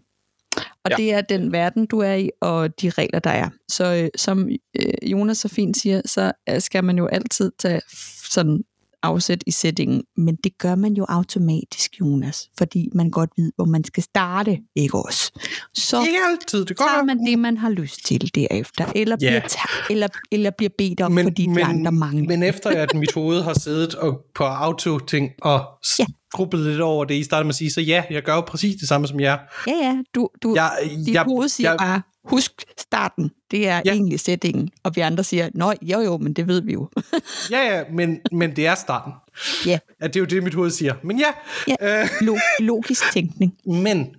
Og Ja. det er den verden, du er i, og de regler, der er. Så øh, som øh, Jonas så fint siger, så øh, skal man jo altid tage sådan afsæt i settingen, men det gør man jo automatisk, Jonas, fordi man godt ved, hvor man skal starte, ikke også? Så Ikke altid. Det går tager man det, man har lyst til derefter, eller, Ja. bliver, ta- eller, eller bliver bedt om, men, fordi de andre mangler. Men efter at mit hoved har siddet og på auto-ting og Ja. grubbet lidt over det, I startede med at sige, så ja, jeg gør jo præcis det samme som jer. Ja, ja, du, du, Jeg, dit jeg, hoved siger jeg, bare, husk starten, det er Ja. ja. egentlig settingen, og vi andre siger, nå, jo jo, men det ved vi jo. Ja, ja, men, men det er starten. ja, At det er jo det, mit hoved siger. Men ja, ja. Øh. Lo- logisk tænkning. men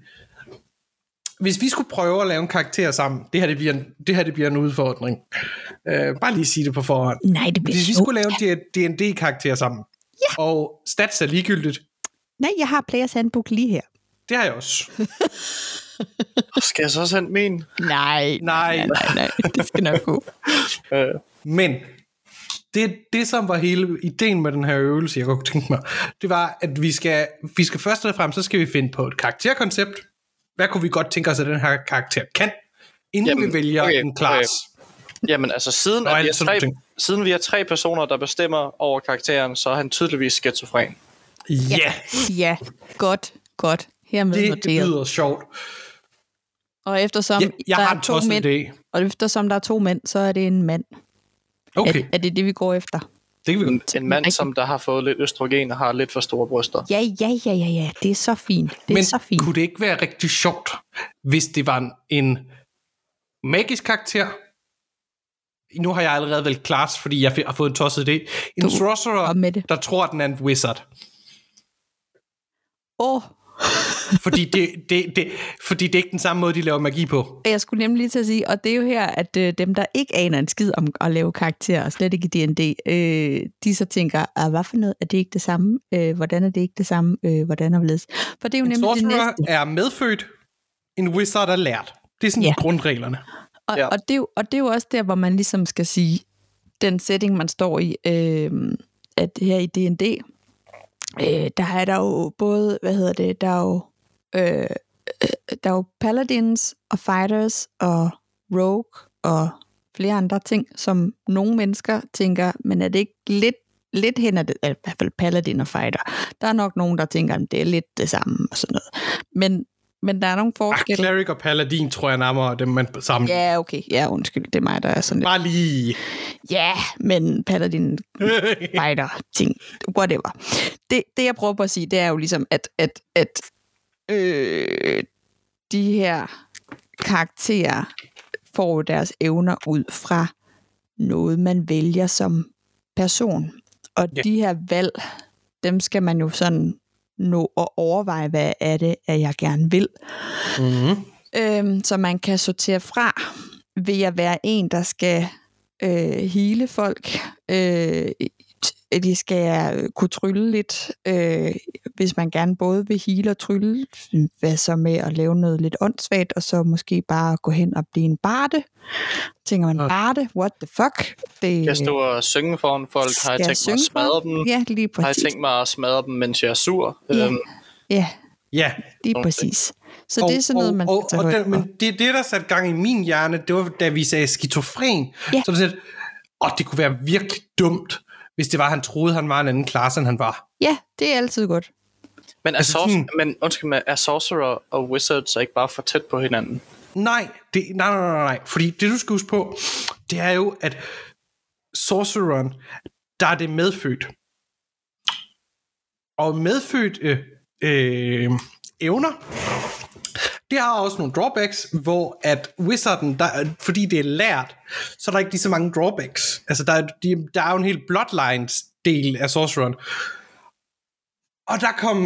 hvis vi skulle prøve at lave en karakter sammen, det her, det bliver en, det her det bliver en udfordring. Uh, bare lige sige det på forhånd. Nej, det bliver Hvis vi skulle lave en D&D-karakter sammen, ja. og stats er ligegyldigt, Nej, jeg har Players Handbook lige her. Det har jeg også. Skal jeg så også hente min? Nej, Nej. nej, nej, nej, det skal nok gå. Øh, Men det, det, som var hele ideen med den her øvelse, jeg kunne tænke mig, det var, at vi skal, vi skal først og fremmest, så skal vi finde på et karakterkoncept. Hvad kunne vi godt tænke os, at den her karakter kan, inden Jamen, vi vælger okay, okay, en class. jamen altså, siden, at vi er tre, ting. siden vi er tre personer, der bestemmer over karakteren, så er han tydeligvis skizofren. Ja, yeah, Ja, godt, godt. Hermed det, det noteret. lyder sjovt. Og eftersom, Jeg, jeg der har er to mænd, idé. og eftersom der er to mænd, så er det en mand. Okay, Er, er det det, vi går efter? det kan vi En, godt. en mand, som der har fået lidt østrogen og har lidt for store bryster. Ja, ja, ja, ja, ja. Det er så fint. Det Men er så fint. kunne det ikke være rigtig sjovt, hvis det var en, en magisk karakter? Nu har jeg allerede valgt class, fordi jeg har fået en tosset idé. En Du- sorcerer, det. der tror, at den er en wizard. Åh, oh, Fordi det, det, det, fordi det er ikke den samme måde, de laver magi på. Jeg skulle nemlig lige til at sige, og det er jo her, at øh, dem, der ikke aner en skid om at lave karakterer, og slet ikke i D&D, øh, de så tænker, ah, hvad for noget, er det ikke det samme? Øh, hvordan er det ikke det samme? Øh, hvordan er det For det er jo En nemlig det næste. er medfødt, en wizard er lært. Det er sådan ja. grundreglerne. Og, Ja. og, det er jo, og det er jo også der, hvor man ligesom skal sige, den setting, man står i, øh, at her i D&D, øh, der er der jo både, hvad hedder det, der er jo, øh, øh, der er jo paladins og fighters og rogue og flere andre ting, som nogle mennesker tænker, men er det ikke lidt lidt hen ad det, i hvert fald paladin og fighter. Der er nok nogen, der tænker, at det er lidt det samme og sådan noget. Men, men der er nogle Ah, forskelle. cleric og paladin tror jeg nærmere dem, man sammen. Ja, okay. Ja, undskyld. Det er mig, der er sådan lidt. Bare lige. Ja, men paladin fighter ting. Whatever. Det, det, jeg prøver på at sige, det er jo ligesom, at, at, at øh, de her karakterer får deres evner ud fra noget, man vælger som person. Og Ja. de her valg, dem skal man jo sådan nå at overveje, hvad er det, at jeg gerne vil mm-hmm. øhm, så man kan sortere fra ved at være en, der skal øh, hele folk. Øh, de skal øh, kunne trylle lidt, øh, hvis man gerne både vil hele og trylle. Hvad så med at lave noget lidt åndssvagt, og så måske bare gå hen og blive en barde. Tænker man, Ja. barde? What the fuck? Det, Jeg stå og synge foran folk. Har jeg tænkt mig at smadre dem? Ja, lige Har jeg præcis. tænkt mig at smadre dem, mens jeg er sur? Ja. Øhm, Ja, Ja. lige Okay. præcis. Så det er sådan noget, man og, skal og, tage og den. Men det, det, der satte gang i min hjerne, det var, da vi sagde skizofren. Ja. Så det sådan, åh, det kunne være virkelig dumt, hvis det var, han troede, han var en anden klasse, end han var. Ja, det er altid godt. men, er Altså sådan- men undskyld mig, er sorcerer og wizards så ikke bare for tæt på hinanden? Nej, det, nej, nej, nej, nej. Fordi det, du skal huske på, det er jo, at sorcereren, der er det medfødt. Og medfødt øh, øh, evner, det har også nogle drawbacks, hvor at wizarden, der, er- fordi det er lært, så er der ikke lige så mange drawbacks. Altså, der er, de, der er jo en helt bloodlines del af sorcereren. Og der kom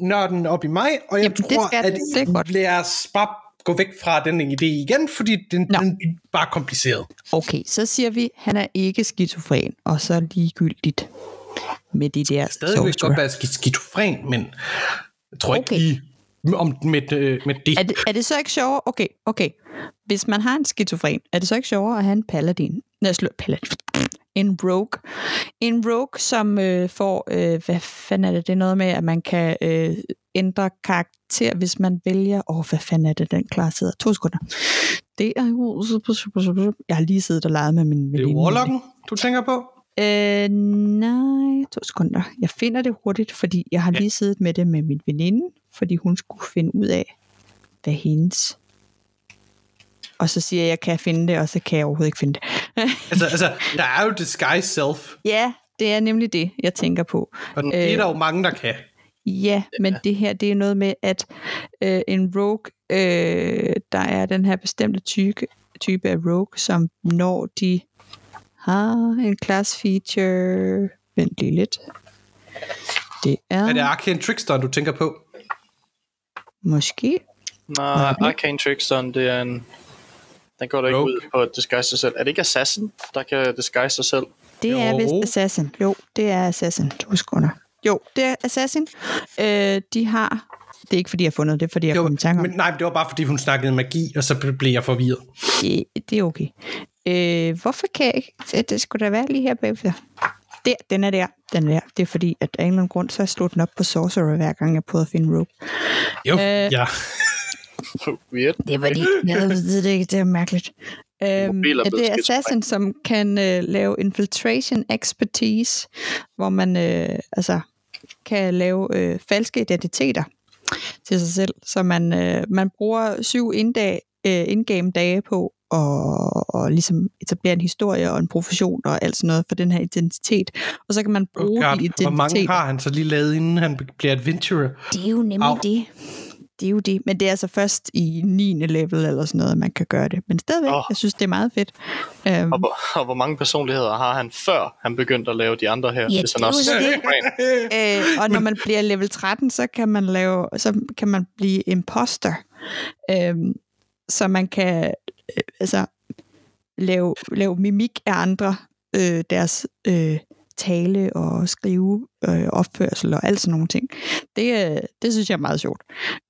nørden op i mig, og jeg Jamen, det tror, skal at. Det godt. lad os bare gå væk fra den idé igen, fordi den, Nå. den er bare kompliceret. Okay, så siger vi, han er ikke skizofren, og så ligegyldigt med de der Stadig vil sorcerer. godt være ski- skizofren, men jeg tror Okay. ikke lige om med, øh, med det. Er det, er det så ikke sjovere? Okay, okay. Hvis man har en skizofren, er det så ikke sjovere at have en paladin? Nej, slå, paladin. En rogue. En rogue, som øh, får, øh, hvad fanden er det, det er noget med, at man kan øh, ændre karakter, hvis man vælger, åh, oh, hvad fanden er det, den klar sidder? To sekunder. Det er jo, jeg har lige siddet og leget med min det er veninde. Warlocken, du tænker på? Øh, nej, to sekunder. Jeg finder det hurtigt, fordi jeg har lige siddet med det med min veninde, fordi hun skulle finde ud af, hvad hendes... Og så siger jeg, at jeg kan finde det, og så kan jeg overhovedet ikke finde det. Altså, altså, der er jo disguise self, ja, det er nemlig det, jeg tænker på. og øh, det er der jo mange, der kan. Ja, men det her, det er noget med, at øh, en rogue, øh, der er den her bestemte type, type af rogue, som når de har en class feature... Vent lige lidt. Det er, Er det Arcane Trickster, du tænker på? Måske... Nej, Nej. Arcane Trickstone, det er en... Den går da ikke Rogue. ud på at disguise sig selv. Er det ikke Assassin, der kan disguise sig selv? Det er Jo. vist Assassin. Jo, det er Assassin. To sekunder. Jo, det er Assassin. Øh, de har... Det er ikke, fordi jeg har fundet det, fordi jeg Jo, kom i tanke om men nej, det var bare, fordi hun snakkede magi, og så blev jeg forvirret. det. Det er okay. Øh, hvorfor kan jeg ikke... Det, det skulle da være lige her bagefter. Der, den er der. Den er der. Det er fordi, at af en eller anden grund, så har jeg slået den op på Sorcerer, hver gang jeg prøver at finde Rogue. Jo, Øh, ja. Weird. Det var det. Jeg ved det ikke. Det er mærkeligt. Øhm, er er det skizofren. Assassin, som kan øh, lave infiltration expertise, hvor man øh, altså kan lave øh, falske identiteter til sig selv, så man, øh, man bruger syv inddag, øh, indgame dage på og, og ligesom etablere en historie og en profession og alt sådan noget for den her identitet. Og så kan man bruge Oh de God, hvor mange identiteter. har han så lige lavet, inden han bliver adventurer? Det er jo nemlig Au. det. det er jo det. Men det er altså først i 9. level eller sådan noget, man kan gøre det. Men stadigvæk, oh. jeg synes, det er meget fedt. Um, Og, hvor- og hvor mange personligheder har han, før han begyndte at lave de andre her? Ja, Hvis han det er jo også så det. øh, og når man bliver level 13, så kan man lave, så kan man blive imposter. Øhm, så man kan øh, altså lave, lave mimik af andre, øh, deres øh, tale og skrive øh, opførsel og alt sådan nogle ting. Det, øh, det synes jeg er meget sjovt.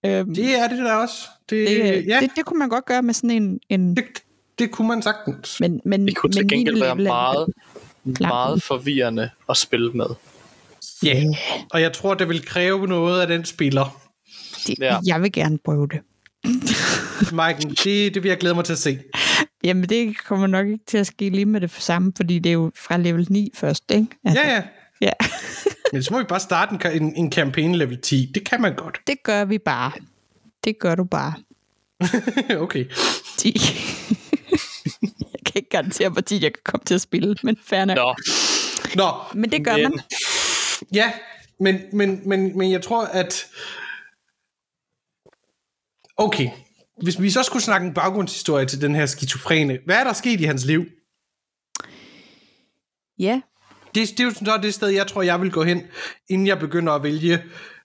Øhm, Det er det der også. Det, det, øh, ja, det, det kunne man godt gøre med sådan en... en det, det kunne man sagtens. men, men, Det kunne til men gengæld min være meget, meget forvirrende at spille med. Ja, og jeg tror, det vil kræve noget af den spiller. Det, Ja. Jeg vil gerne prøve det. Maiken, det, det vil jeg glæde mig til at se. Jamen, det kommer nok ikke til at ske lige med det samme, fordi det er jo fra level 9 først, ikke? Altså, Ja, ja. ja. Men så må vi bare starte en, en, campaign level 10. Det kan man godt. Det gør vi bare. Det gør du bare. okay. 10. jeg kan ikke garantere, hvor tit jeg kan komme til at spille, men fair nok. Nå, Nå, Men det gør men, man. ja, men, men, men, men jeg tror, at... Okay, hvis vi så skulle snakke en baggrundshistorie til den her skizofrene, hvad er der sket i hans liv? Ja, Det, det er jo så det sted, jeg tror, jeg vil gå hen, inden jeg begynder at vælge,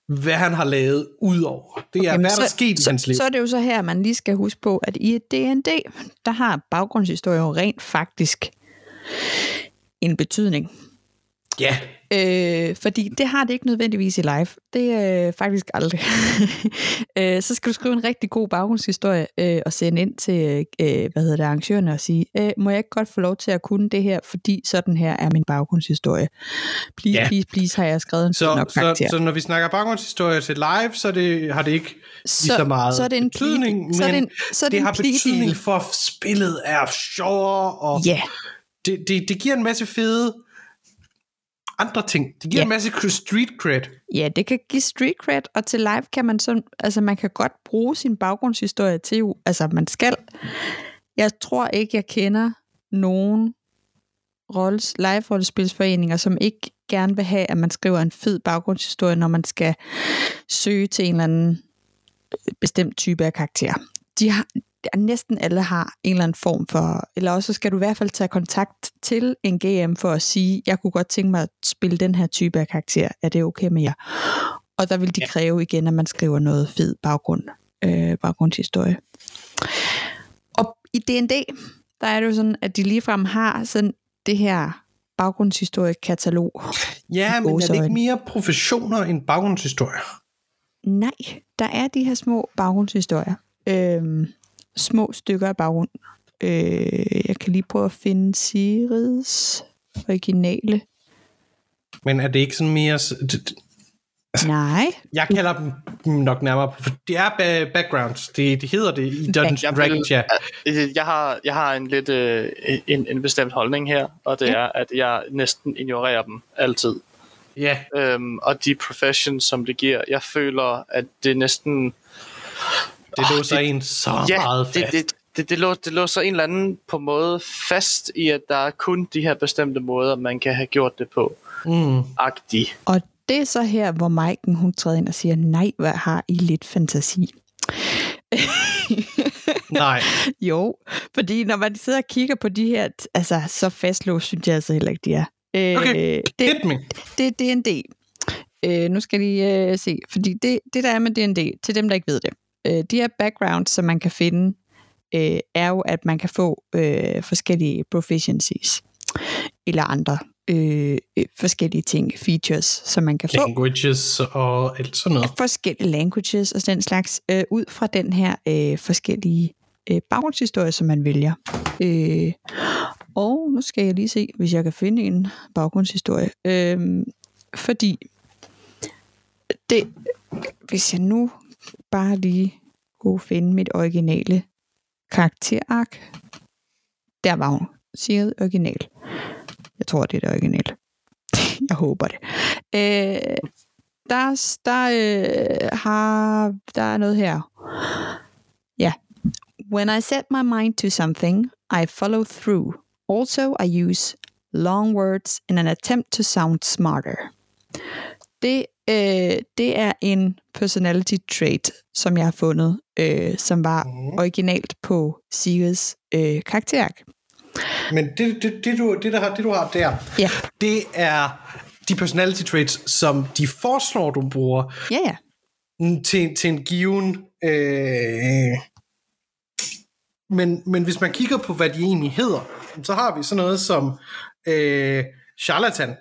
hvad han har lavet udover. Det er, okay, hvad er der så- sket i så, hans liv? så er det jo så her, man lige skal huske på, at i et D&D, der har baggrundshistorie jo rent faktisk en betydning. Ja, Øh, fordi det har det ikke nødvendigvis i live. Det er øh, faktisk aldrig. øh, så skal du skrive en rigtig god baggrundshistorie øh, og sende ind til øh, hvad hedder det, arrangørerne og sige, øh, må jeg ikke godt få lov til at kunne det her, fordi sådan her er min baggrundshistorie. Please, Ja. please, please, har jeg skrevet en så, nok så, så når vi snakker baggrundshistorie til live, så det, har det ikke lige så meget så er det en betydning, plea- så er det men en, så er det det en har betydning for, spillet er sjovere, og Ja, det, det, det giver en masse fede andre ting. Det giver Ja. en masse street cred. Ja, det kan give street cred, og til live kan man så, altså man kan godt bruge sin baggrundshistorie til, altså man skal. Jeg tror ikke, jeg kender nogen rolles, live-rollespilsforeninger, som ikke gerne vil have, at man skriver en fed baggrundshistorie, når man skal søge til en eller anden bestemt type af karakter. De har, næsten alle har en eller anden form for, eller også skal du i hvert fald tage kontakt til en GM for at sige, jeg kunne godt tænke mig at spille den her type af karakter. Er det okay med jer? Og der vil de Ja. kræve igen, at man skriver noget fed baggrund, øh, baggrundshistorie. Og i D&D, der er det jo sådan, at de ligefrem har sådan det her baggrundshistorie-katalog. Ja, men er det ikke mere professioner end baggrundshistorie? Nej, der er de her små baggrundshistorier. Øhm, små stykker af baggrund. Øh, jeg kan lige prøve at finde Sirids originale. Men er det ikke sådan mere... d- Nej, Jeg kalder dem nok nærmere... Det er ba- backgrounds. Det, det hedder det i Dungeons and Dragons, ja. Øh, Jeg har, jeg har en lidt øh, en, en bestemt holdning her, og det Ja. er, at jeg næsten ignorerer dem altid. Ja, Øhm, og de professions, som det giver, jeg føler, at det næsten... det Åh, låser det- en så ja, meget det, fast. det, det, det, lå, det låser en eller anden på måde fast i, at der er kun de her bestemte måder, man kan have gjort det på. Mm. Agtig. og det er så her, hvor Maiken hun træder ind og siger, nej, hvad har I lidt fantasi? Nej. Jo, fordi når man sidder og kigger på de her, altså så fastlåst synes jeg altså heller ikke, de er. Øh, Okay, det, Hit me. det er D&D. Øh, nu skal I øh, se, fordi det, det der er med D&D, til dem der ikke ved det, øh, de her backgrounds, som man kan finde, øh, er jo, at man kan få øh, forskellige proficiencies, eller andre øh, øh, forskellige ting, features, som man kan få Languages og alt sådan noget. forskellige languages og den slags, øh, ud fra den her øh, forskellige øh, baggrundshistorie, som man vælger. Øh, og nu skal jeg lige se, hvis jeg kan finde en baggrundshistorie. Øh, fordi det, hvis jeg nu bare lige kunne finde mit originale karakterark. Der var hun. Sigrid original. Jeg tror, det er det originale. jeg håber det. Øh, der, der, øh, har, der er noget her. Ja. When I set my mind to something, I follow through. Also, I use long words in an attempt to sound smarter. Det øh, det er en personality trait, som jeg har fundet, øh, som var mm. originalt på Sigrids øh, karakterark. Men det, det, det, du, det, der har, det, du har der, Ja, det er de personality traits, som de foreslår, du bruger ja, ja. til, til en given... Øh, men, men hvis man kigger på, hvad de egentlig hedder, så har vi sådan noget som øh, charlatan,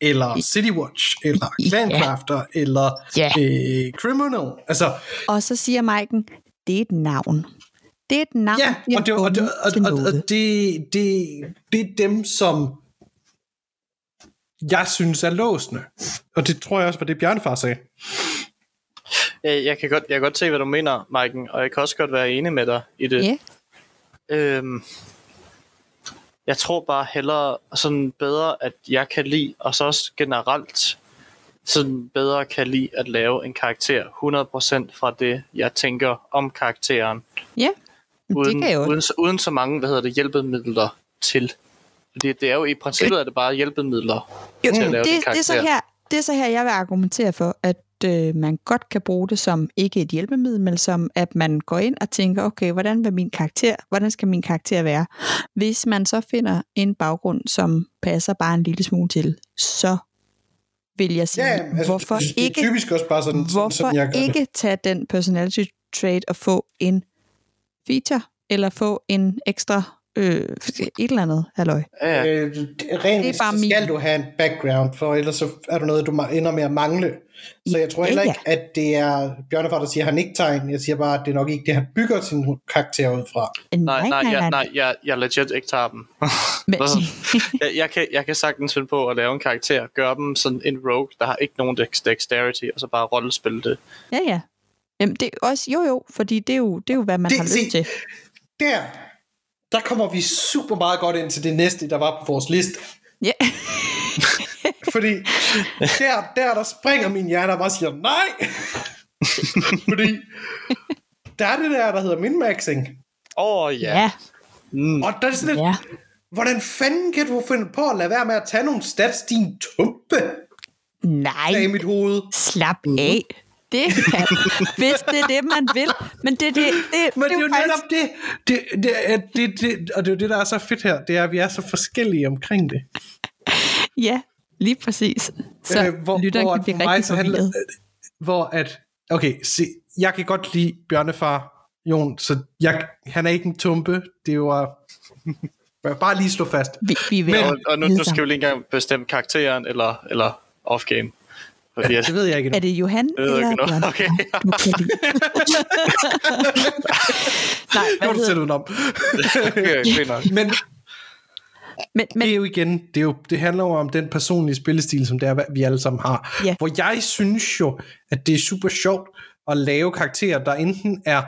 eller Citywatch, eller Ja. Clancrafter, eller Ja. øh, Criminal. Altså, Og så siger Maiken, det er et navn. Det er et navn, ja, og det, og, det, og, og, og det, det, det er dem, som jeg synes er låsende. Og det tror jeg også var det, Bjørnefar sagde. Jeg, kan godt, jeg kan godt se, hvad du mener, Maiken, og jeg kan også godt være enig med dig i det. Ja, Øhm, jeg tror bare hellere sådan bedre, at jeg kan lide, og så også generelt sådan bedre kan lide at lave en karakter 100% fra det, jeg tænker om karakteren. ja. Uden, det kan jo. uden, så- uden så mange, hvad hedder det, hjælpemidler til. Fordi det er jo i princippet er det bare hjælpemidler Jo, til at lave det, din det, er så karakter. her, det er så her, jeg vil argumentere for, at øh, man godt kan bruge det som ikke et hjælpemiddel, men som at man går ind og tænker, okay, hvordan vil min karakter, hvordan skal min karakter være? Hvis man så finder en baggrund, som passer bare en lille smule til, så vil jeg sige, Ja, altså, hvorfor det, det er ikke typisk også bare sådan, Hvorfor sådan jeg gør det. ikke tage den personality trait og få en feature, eller få en ekstra øh, et eller andet, halløj. Ja, ja. Øh, det- rent Det er bare så skal min- du have en background, for ellers så er der noget, du ender med at mangle. Så jeg tror Ja, heller ja. ikke, at det er Bjørnefar, der siger, at han ikke tegn. Jeg siger bare, at det er nok ikke det, han bygger sin karakter ud fra. Nej, nej, jeg, nej, jeg, jeg legit ikke tager dem. Men, jeg, jeg, kan, jeg kan sagtens finde på at lave en karakter, gøre dem sådan en rogue, der har ikke nogen dex- dexterity, og så bare rollespille det. ja, ja. Jamen, det er også, jo jo, fordi det er jo, det er jo hvad man Det- har se, lyst til. Der, der kommer vi super meget godt ind til det næste, der var på vores liste. Ja. Fordi der, der, der springer min hjerne og bare siger, nej! Fordi der er det der, der hedder min-maxing. Åh oh, ja. ja. Mm. Og der er sådan lidt, Ja. hvordan fanden kan du finde på at lade være med at tage nogle stats, din tumpe, Nej, af mit hoved? slap af. Det kan, hvis det er det, man vil. Men det, det, det, Men det er jo faktisk- netop det. Det, det, er- det, det. Og det er jo det, der er så fedt her. Det er, at vi er så forskellige omkring det. Ja, lige præcis. Så øh, hvor, lytteren hvor kan blive mig, rigtig så handler, forvirret. Hvor at, okay, se, jeg kan godt lide Bjørnefar, Jon, så jeg, han er ikke en tumpe. Det er jo uh, bare lige slå fast. Vi, vi Men- Og, og nu, nu skal vi lige engang bestemme karakteren, eller, eller off-game. Fordi at, Det ved jeg ikke Er det Johan ved jeg ikke? Okay. Du kan lide. Nej, Nu hvad du hedder selv udenom. okay. Men Men, men det er jo igen, det, er jo, det handler jo om den personlige spillestil, som det er, vi alle sammen har. Ja. Hvor jeg synes jo, at det er super sjovt at lave karakterer, der enten er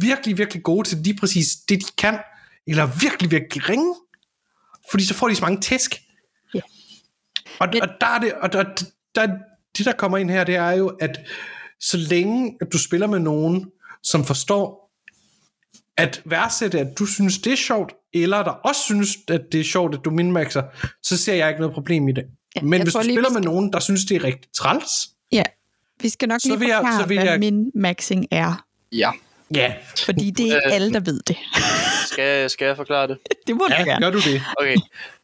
virkelig, virkelig gode til lige præcis det, de kan, eller virkelig, virkelig ringe. Fordi så får de så mange tæsk. Ja. Og, Men- og der er det, og der, der, det, der kommer ind her, det er jo, at så længe at du spiller med nogen, som forstår at værdsætte, at du synes, det er sjovt, eller der også synes, at det er sjovt, at du minmaxer, så ser jeg ikke noget problem i det. Ja, Men hvis du lige, spiller vi med skal- nogen, der synes, det er rigtig træls, ja, vi skal nok Så lige vil jeg- forklare, så vil hvad jeg- min maxing er. Ja. ja, Fordi det er Øh, alle, der ved det. Skal, skal jeg forklare det? Det må du ja gerne. gør du det. Okay.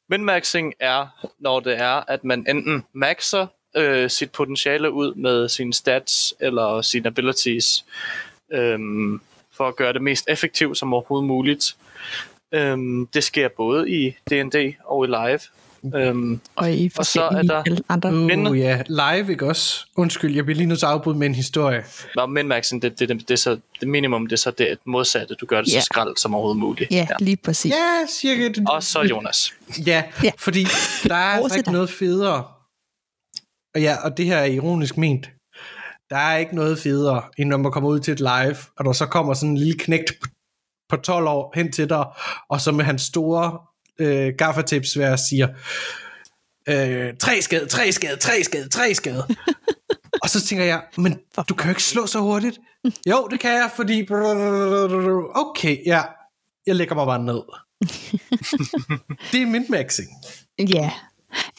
Min-maxing er, når det er, at man enten maxer øh, sit potentiale ud med sine stats eller sine abilities, øhm, for at gøre det mest effektivt som overhovedet muligt. Øhm, det sker både i D&D og i live. Øhm, Og i Og så er der- alle andre. Men- Uh, ja, live, ikke også? Undskyld, jeg bliver lige nødt til at afbryde med en historie. Nå, min-maxing, det, det, det, det, er så, det minimum, det er så det modsatte. Du gør det Ja. så skrald som overhovedet muligt. Ja, lige præcis. Ja, cirka. Det, Og så Jonas. Ja, Ja. fordi der er altså ikke noget federe. Og ja, og det her er ironisk ment. Der er ikke noget federe, end når man kommer ud til et live, og der så kommer sådan en lille knægt på- på 12 år hen til dig, og så med hans store øh, gaffatapesvær siger, øh, tre skade, tre skade, tre skade, tre skade. og så tænker jeg, men du kan jo ikke slå så hurtigt. Jo, det kan jeg, fordi... Okay, ja, jeg lægger mig bare ned. det er min maxing. Ja,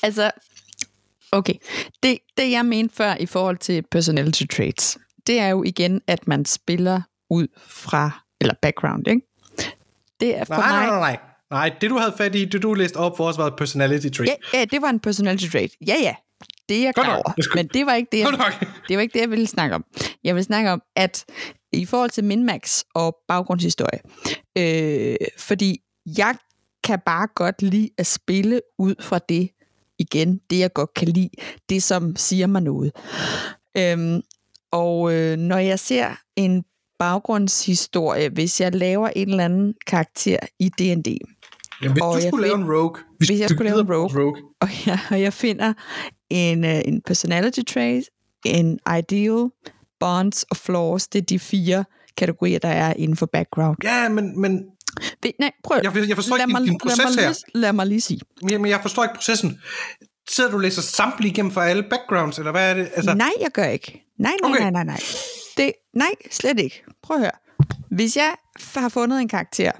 altså, Okay. Det, det, jeg mente før i forhold til personality traits, det er jo igen, at man spiller ud fra, eller background, ikke? Det er for Nej, mig... nej, nej, nej. Nej, det du havde fat i, det du læste op for os, var et personality trait. Ja, ja, det var en personality trait. Ja, ja. Det er jeg klar over. Men det var ikke det, jeg, det var ikke det, jeg ville snakke om. Jeg vil snakke om, at i forhold til Minmax og baggrundshistorie, øh, fordi jeg kan bare godt lide at spille ud fra det, igen, det jeg godt kan lide, det som siger mig noget. Øhm, og øh, når jeg ser en baggrundshistorie, hvis jeg laver en eller anden karakter i D&D, Jamen, hvis Og du jeg skulle lave en rogue. hvis jeg du skulle lave en rogue. rogue. og jeg, og jeg finder en, uh, en personality trait, en ideal, bonds og flaws. Det er de fire kategorier, der er inden for background. Ja, men, men nej, prøv. Jeg- jeg forstår lad ikke din- mig, din proces lad mig, her. lige, lad mig lige sige. Jamen, jeg forstår ikke processen. Sidder du og læser samtlige igennem for alle backgrounds, eller hvad er det? Altså, Nej, jeg gør ikke. Nej, nej, Okay. nej, nej, nej. Det, nej, slet ikke. Prøv at høre. Hvis jeg har fundet en karakter,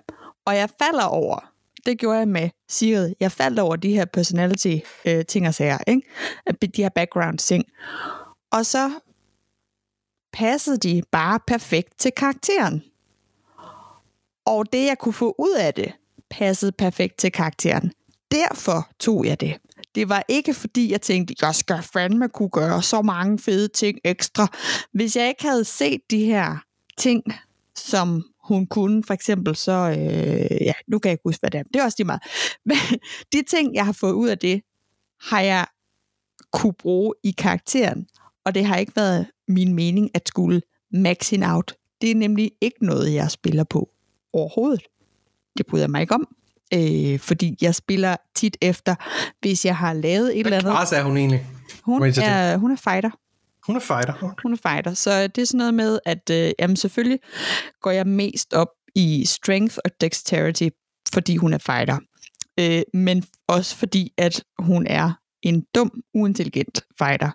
og jeg falder over, det gjorde jeg med Sigrid, jeg faldt over de her personality øh, ting og sager, ikke? Øh, de her background ting. Og så passede de bare perfekt til karakteren. Og det, jeg kunne få ud af det, passede perfekt til karakteren. Derfor tog jeg det. Det var ikke fordi, jeg tænkte, jeg skal fandme kunne gøre så mange fede ting ekstra. Hvis jeg ikke havde set de her ting, som hun kunne, for eksempel så, øh, ja, nu kan jeg ikke huske, hvad det er, det er også lige meget. Men de ting, jeg har fået ud af det, har jeg kunne bruge i karakteren, og det har ikke været min mening at skulle max out. Det er nemlig ikke noget, jeg spiller på overhovedet. Det bryder jeg mig ikke om, øh, fordi jeg spiller tit efter, hvis jeg har lavet et eller hvad andet. klasse er hun egentlig? Hun er, hun er fighter. Hun er fighter. Okay. Hun er fighter. Så det er sådan noget med, at øh, jamen selvfølgelig går jeg mest op i strength og dexterity, fordi hun er fighter. Øh, men også fordi, at hun er en dum, uintelligent fighter.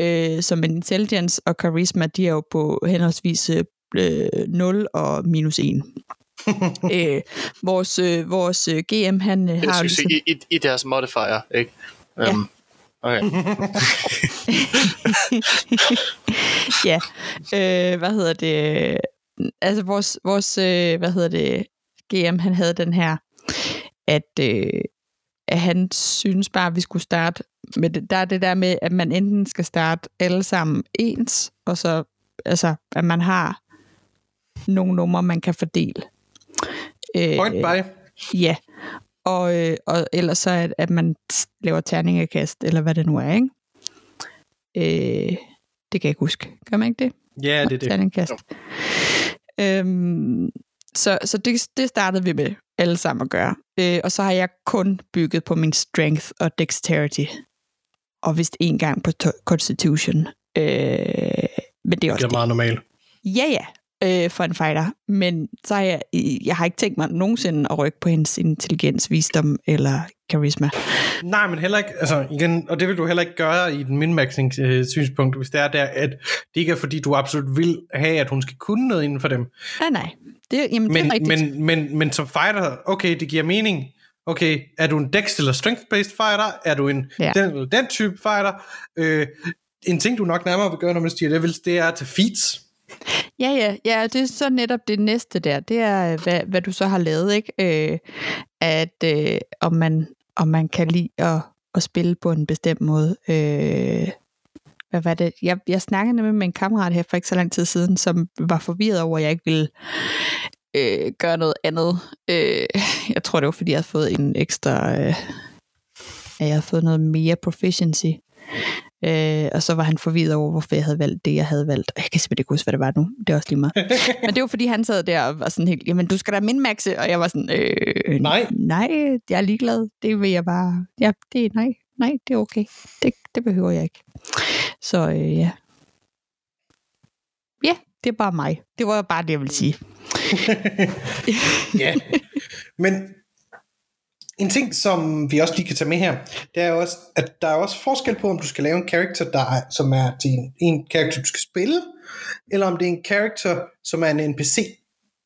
Øh, som en intelligence og charisma, de er jo på henholdsvis øh, 0 og minus 1. øh, vores, øh, vores øh, GM, han øh, Jeg har jo synes, ligesom... i, i, i deres modifier, ikke? Ja. Um, okay. ja, øh, hvad hedder det? Altså vores, vores øh, hvad hedder det, GM, han havde den her, at, øh, at han synes bare, at vi skulle starte med det. Der er det der med, at man enten skal starte alle sammen ens, og så, altså, at man har nogle numre, man kan fordele. Øh, Point by. Ja, og, øh, og ellers så, at, at man laver terningekast, eller hvad det nu er, ikke? Øh, det kan jeg ikke huske. Gør man ikke det? Ja, det er det. Terningekast. Øhm, så så det, det startede vi med alle sammen at gøre. Øh, og så har jeg kun bygget på min strength og dexterity. Og vist en gang på to- constitution. Øh, men det er også Det er meget normalt. Ja, ja, øh, for en fighter. Men så har jeg, jeg har ikke tænkt mig nogensinde at rykke på hendes intelligens, visdom eller karisma. Nej, men heller ikke, altså igen, og det vil du heller ikke gøre i den minmaxing øh, synspunkt, hvis det er der, at det ikke er fordi, du absolut vil have, at hun skal kunne noget inden for dem. Nej, nej. Det, jamen, det er Men, rigtigt. men, men, men som fighter, okay, det giver mening. Okay, er du en dex eller strength-based fighter? Er du en Ja. den, eller den type fighter? Øh, en ting, du nok nærmere vil gøre, når man stiger levels, det er til feats. Ja, ja, ja, det er så netop det næste der. Det er, øh, hvad, hvad du så har lavet, ikke? Øh, at øh, om, man, om man kan lide at, at spille på en bestemt måde. Øh, hvad var det? Jeg, jeg snakkede nemlig med en kammerat her for ikke så lang tid siden, som var forvirret over, at jeg ikke ville øh, gøre noget andet. Øh, jeg tror, det var, fordi jeg havde fået en ekstra... Øh, at jeg havde fået noget mere proficiency. Øh, og så var han forvirret over, hvorfor jeg havde valgt det, jeg havde valgt. Jeg kan simpelthen ikke huske, hvad det var nu. Det er også lige meget. Men det var, fordi han sad der og var sådan helt, jamen du skal da minmaxe. Og jeg var sådan, øh, Nej. nej, jeg er ligeglad. Det vil jeg bare, ja, det er nej, nej, det er okay. Det, det behøver jeg ikke. Så øh, ja. Ja, det er bare mig. Det var bare det, jeg ville sige. Ja. Men en ting, som vi også lige kan tage med her, det er også, at der er også forskel på, om du skal lave en karakter, der er, som er til en, karakter, du skal spille, eller om det er en karakter, som er en NPC.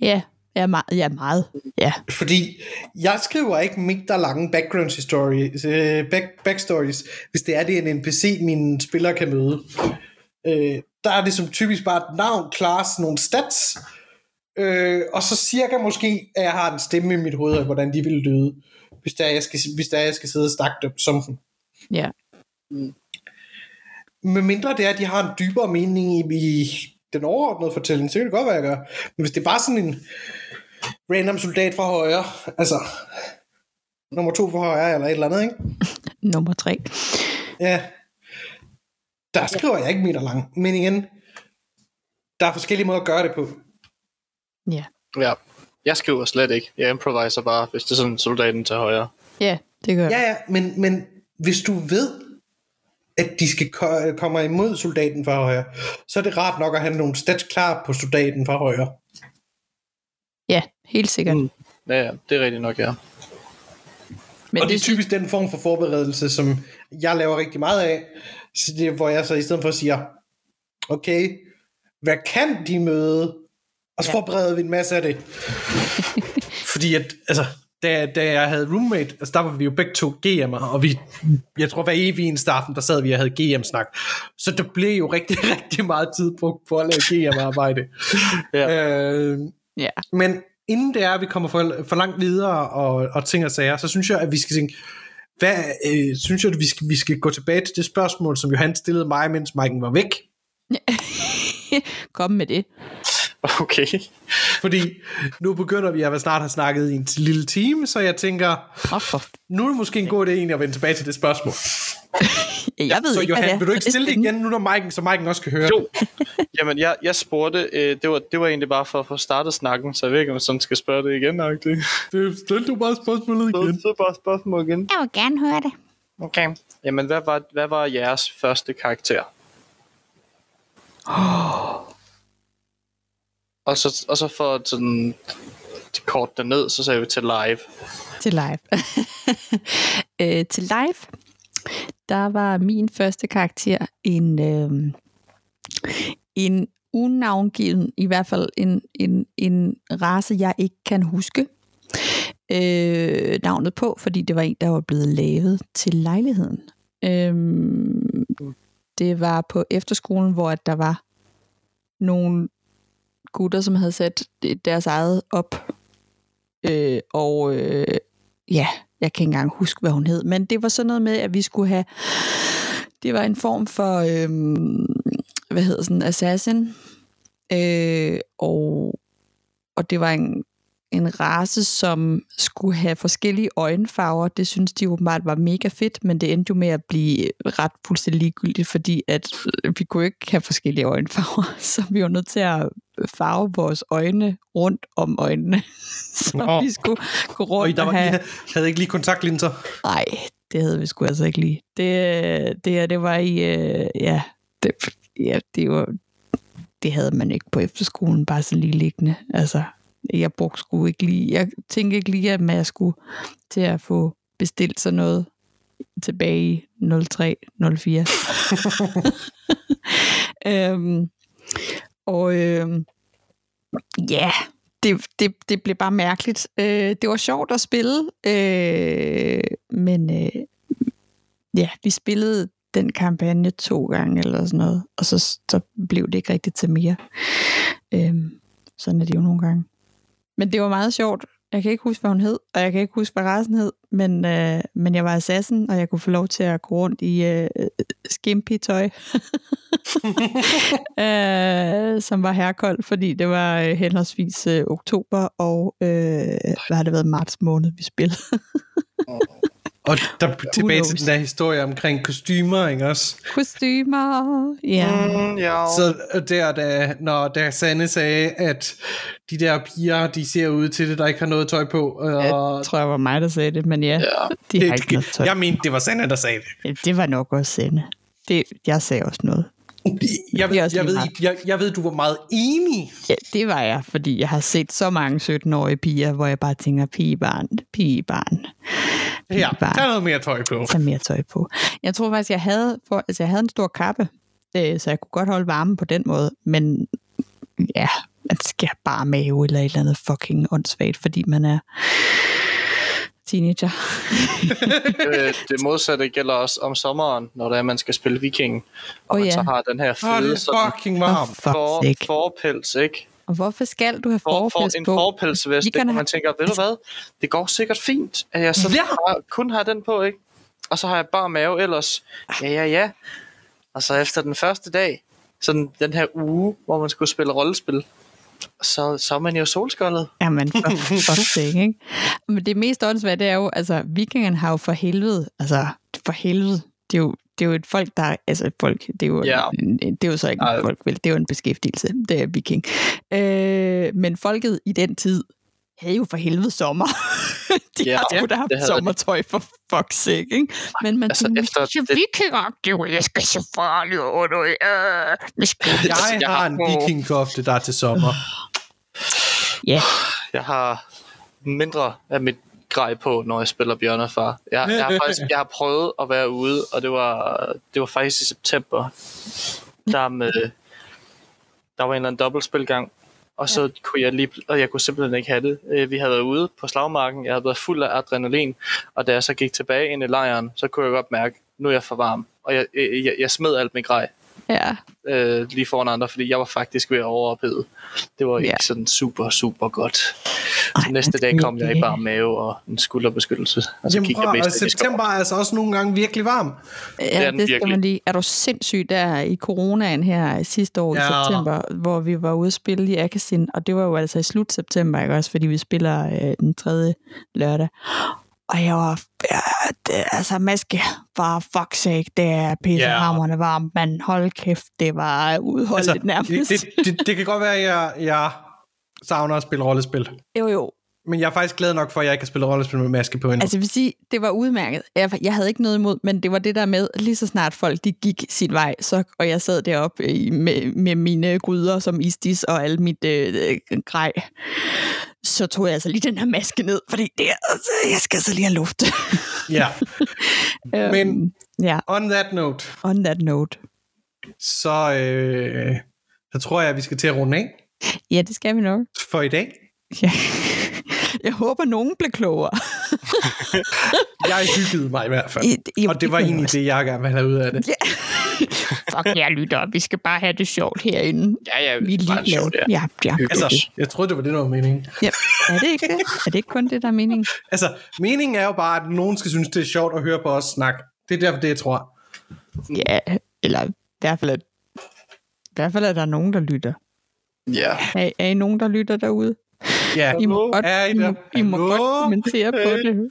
Ja, Ja, meget. Ja, meget. Ja. Fordi jeg skriver ikke meter lange background stories, øh, back, backstories, hvis det er det en NPC, mine spillere kan møde. Øh, der er det som typisk bare et navn, class, nogle stats, øh, og så cirka måske, at jeg har en stemme i mit hoved af, hvordan de vil lyde, hvis der er, jeg skal, hvis der er, jeg skal sidde og snakke dem som dem. Ja. Med mindre det er, at de har en dybere mening i, i den overordnede fortælling, så kan det godt være, jeg gør. Men hvis det er bare sådan en random soldat fra højre, altså nummer to fra højre, eller et eller andet, ikke? Nummer tre. Ja. Der skriver jeg ikke meter lang. Men igen, der er forskellige måder at gøre det på. Ja. Ja. Jeg skriver slet ikke. Jeg improviser bare, hvis det er sådan soldaten til højre. Ja, det gør jeg. Ja, ja, men, men hvis du ved, at de skal ko- komme imod soldaten fra højre, så er det rart nok at have nogle stats klar på soldaten fra højre. Ja, helt sikkert. Mm. Ja, ja, det er rigtigt nok, ja. Men og det er typisk den form for forberedelse, som jeg laver rigtig meget af. Så det er, hvor jeg så i stedet for siger, okay, hvad kan de møde? Og så Ja. forbereder vi en masse af det. Fordi at, altså, da, da jeg havde roommate, altså der var vi jo begge to GM'er, og vi, jeg tror hver evig en aften, der sad vi og havde GM-snak. Så det blev jo rigtig, rigtig meget tid brugt på at lave GM-arbejde. Ja. øh, ja. men inden det er, at vi kommer for, for langt videre og, og ting og sager, så synes jeg, at vi skal tænke, hvad, øh, synes jeg, at vi skal, vi skal gå tilbage til det spørgsmål, som Johan stillede mig, mens Mike'en var væk. Kom med det. Okay. Fordi nu begynder vi at snart have snakket i en lille time, så jeg tænker, Oh, nu er det måske en god idé egentlig at vende tilbage til det spørgsmål. Jeg ved Så ikke, Johan, er. vil du ikke stille det igen, nu når Mike'en, så Mike'en også kan høre Jo. Jamen, jeg, jeg spurgte, øh, det, var, det var egentlig bare for at få startet snakken, så jeg ved ikke, om jeg sådan skal spørge det igen. Nok det. det? Stil du bare spørgsmålet igen. Så, så bare spørgsmål igen. Jeg vil gerne høre det. Okay. Jamen, hvad var, hvad var jeres første karakter? Og så, og så for at sådan kort derned, så sagde vi til live. Til live. øh, til live, der var min første karakter en, øh, en unavngiven, i hvert fald en, en, en race, jeg ikke kan huske øh, navnet på, fordi det var en, der var blevet lavet til lejligheden. Øh, det var på efterskolen, hvor at der var nogle gutter, som havde sat deres eget op. Øh, og øh, ja, jeg kan ikke engang huske, hvad hun hed. Men det var sådan noget med, at vi skulle have... Det var en form for... Øh, hvad hedder sådan assassin. Øh, og, og det var en, en race, som skulle have forskellige øjenfarver. Det synes de åbenbart var mega fedt, men det endte jo med at blive ret fuldstændig ligegyldigt, fordi at øh, vi kunne ikke have forskellige øjenfarver, så vi var nødt til at farve vores øjne rundt om øjnene. så Nå. vi skulle gå Og rundt og var, I have... havde ikke lige kontaktlinser. Nej, det havde vi sgu altså ikke lige. Det, det, det var i... Øh, ja, det, ja, det var... Det havde man ikke på efterskolen, bare sådan lige liggende. Altså, jeg brugte sgu ikke lige... Jeg tænkte ikke lige, at jeg skulle til at få bestilt sådan noget tilbage i 03, 04. øhm, og øhm, ja, det, det, det blev bare mærkeligt. Øh, det var sjovt at spille, øh, men øh, ja, vi spillede den kampagne to gange eller sådan noget, og så, så blev det ikke rigtigt til mere. Øh, sådan er det jo nogle gange. Men det var meget sjovt. Jeg kan ikke huske, hvad hun hed, og jeg kan ikke huske, hvad rasen hed, men, øh, men jeg var assassin, og jeg kunne få lov til at gå rundt i øh, skimpy-tøj, øh, som var herkoldt, fordi det var øh, henholdsvis øh, oktober og, øh, hvad har det været, marts måned, vi spillede. Og der tilbage til den der historie omkring kostymer, ikke også? Kostymer, ja. Mm, ja. Så der, da, når der Sanne sagde, at de der piger, de ser ud til det, der ikke har noget tøj på. Og Jeg tror, jeg var mig, der sagde det, men ja, ja. de har ikke noget tøj. jeg mente, det var Sanne, der sagde det. Ja, Det var nok også sende. Det, jeg sagde også noget. Jeg, Det også jeg, ved, jeg, jeg ved, du var meget enig. Ja, det var jeg, fordi jeg har set så mange 17-årige piger, hvor jeg bare tænker, pigebarn, pigebarn, Ja, pigebarn. tag noget mere tøj på. Tag mere tøj på. Jeg tror faktisk, jeg havde, for, altså jeg havde en stor kappe, øh, så jeg kunne godt holde varmen på den måde, men ja, man skal bare mave eller et eller andet fucking åndssvagt, fordi man er teenager. øh, det modsatte gælder også om sommeren, når det er, man skal spille viking. Og Åh, man ja. så har den her fede det er sådan fucking fuck for, forpels, ikke? Og hvorfor skal du have For, for forpels en på? forpelsvest, ikke? kan Og have- man tænker, ved du hvad, det går sikkert fint, at jeg så Ja. kun har den på, ikke? Og så har jeg bare mave ellers. Ja, ja, ja. Og så efter den første dag, sådan den her uge, hvor man skulle spille rollespil, så, så er man jo solskoldet. Jamen, for, for sake, ikke? Men det mest åndssvagt, det er jo, altså, vikingerne har jo for helvede, altså, for helvede, det er jo, det er jo et folk, der er, altså et folk, det er jo, Ja. det er jo så ikke et folk, vel, det er jo en beskæftigelse, det er viking. Øh, men folket i den tid havde jo for helvede sommer. de Ja, har sgu da haft det sommertøj for fuck's sake, ikke? Men man Altså, tænker, efter "Jeg er det- vikinger, det er jo, jeg skal så farligt under, øh, jeg skal, Jeg jeg har en vikingkofte, der er til sommer. ja, Jeg har mindre af mit grej på, når jeg spiller bjørnefar. Jeg, jeg, har faktisk, jeg har prøvet at være ude, og det var, det var faktisk i september. Der, med, der var en eller anden dobbeltspilgang, og så kunne jeg lige, og jeg kunne simpelthen ikke have det. Øh, Vi havde været ude på slagmarken, jeg havde været fuld af adrenalin, og da jeg så gik tilbage ind i lejren, så kunne jeg godt mærke, nu er jeg for varm. Og jeg, jeg, jeg- jeg smed alt mit grej ja, øh, lige foran andre, fordi jeg var faktisk ved at overophede. Det var ikke Ja. sådan super, super godt. Ej, Så næste man dag kom jeg i ikke- bare mave og en skulderbeskyttelse. Og så Jamen, prøv, jeg og mest september er altså også nogle gange virkelig varm. Ja, den det skal man lige. Er du sindssyg der i coronaen her sidste år ja. i september, hvor vi var ude at spille i Akasin, og det var jo altså i slut september, ikke også, fordi vi spiller øh, den tredje lørdag. Og jeg var, det, altså maske var fuck sake, det er pissehammerende varmt, men hold kæft, det var udholdeligt altså, nærmest. det, det, det, det kan godt være, at jeg, jeg savner at spille rollespil. jo jo, Men jeg er faktisk glad nok for, at jeg ikke kan spille rollespil med maske på endnu. Altså, jeg vil sige, det var udmærket. Jeg, jeg havde ikke noget imod, men det var det der med, lige så snart folk de gik sin vej, så, og jeg sad deroppe med, med mine gryder som istis og alt mit øh, øh, grej, så tog jeg altså lige den her maske ned, fordi det, er- altså, jeg skal altså lige have luft. Ja. Men Øhm, ja, on that note, on that note. så, øh, så tror jeg, at vi skal til at runde af Ja, det skal vi nok. for i dag. Ja. Jeg håber, nogen blev klogere. Jeg hyggede mig i hvert fald. I, I, Og det var egentlig det, jeg gerne ville have ud af det. Fuck jer lytter, vi skal bare have det sjovt herinde. Ja, ja, Vi er det var en ligeglade. sjov, ja. Ja, ja. Altså, jeg troede, det var det, der var meningen. ja. Er det ikke det? Er det ikke kun det, der er meningen? Altså, meningen er jo bare, at nogen skal synes, det er sjovt at høre på os snakke. Det er derfor, det jeg tror. Ja, eller i hvert fald, er, i hvert fald er der nogen, der lytter. Ja. Er, er I nogen, der lytter derude? Ja, I må godt, Er I I må? I må godt kommentere på det.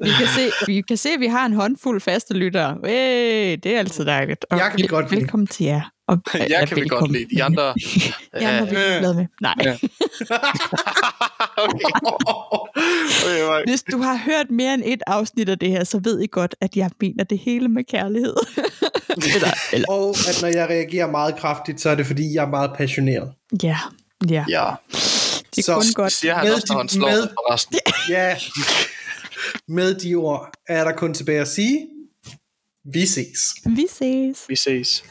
Vi kan, se, vi kan se, at vi har en håndfuld faste lyttere. Hey, det er altid dejligt. Og Jeg kan vi vel- godt lide. Velkommen til jer. Og, Jeg kan vi godt lide. De andre... Jeg er vi Ja. glade med. Nej. Ja. okay. okay, okay. Hvis du har hørt mere end et afsnit af det her, så ved I godt, at jeg mener det hele med kærlighed. eller, eller, Og at når jeg reagerer meget kraftigt, så er det fordi, jeg er meget passioneret. ja, ja. Ja, Det er Så- kun det godt. siger han Med også, når de- han slår med- resten. Ja, med de ord er der kun tilbage at sige, vi ses. Vi ses. Vi ses.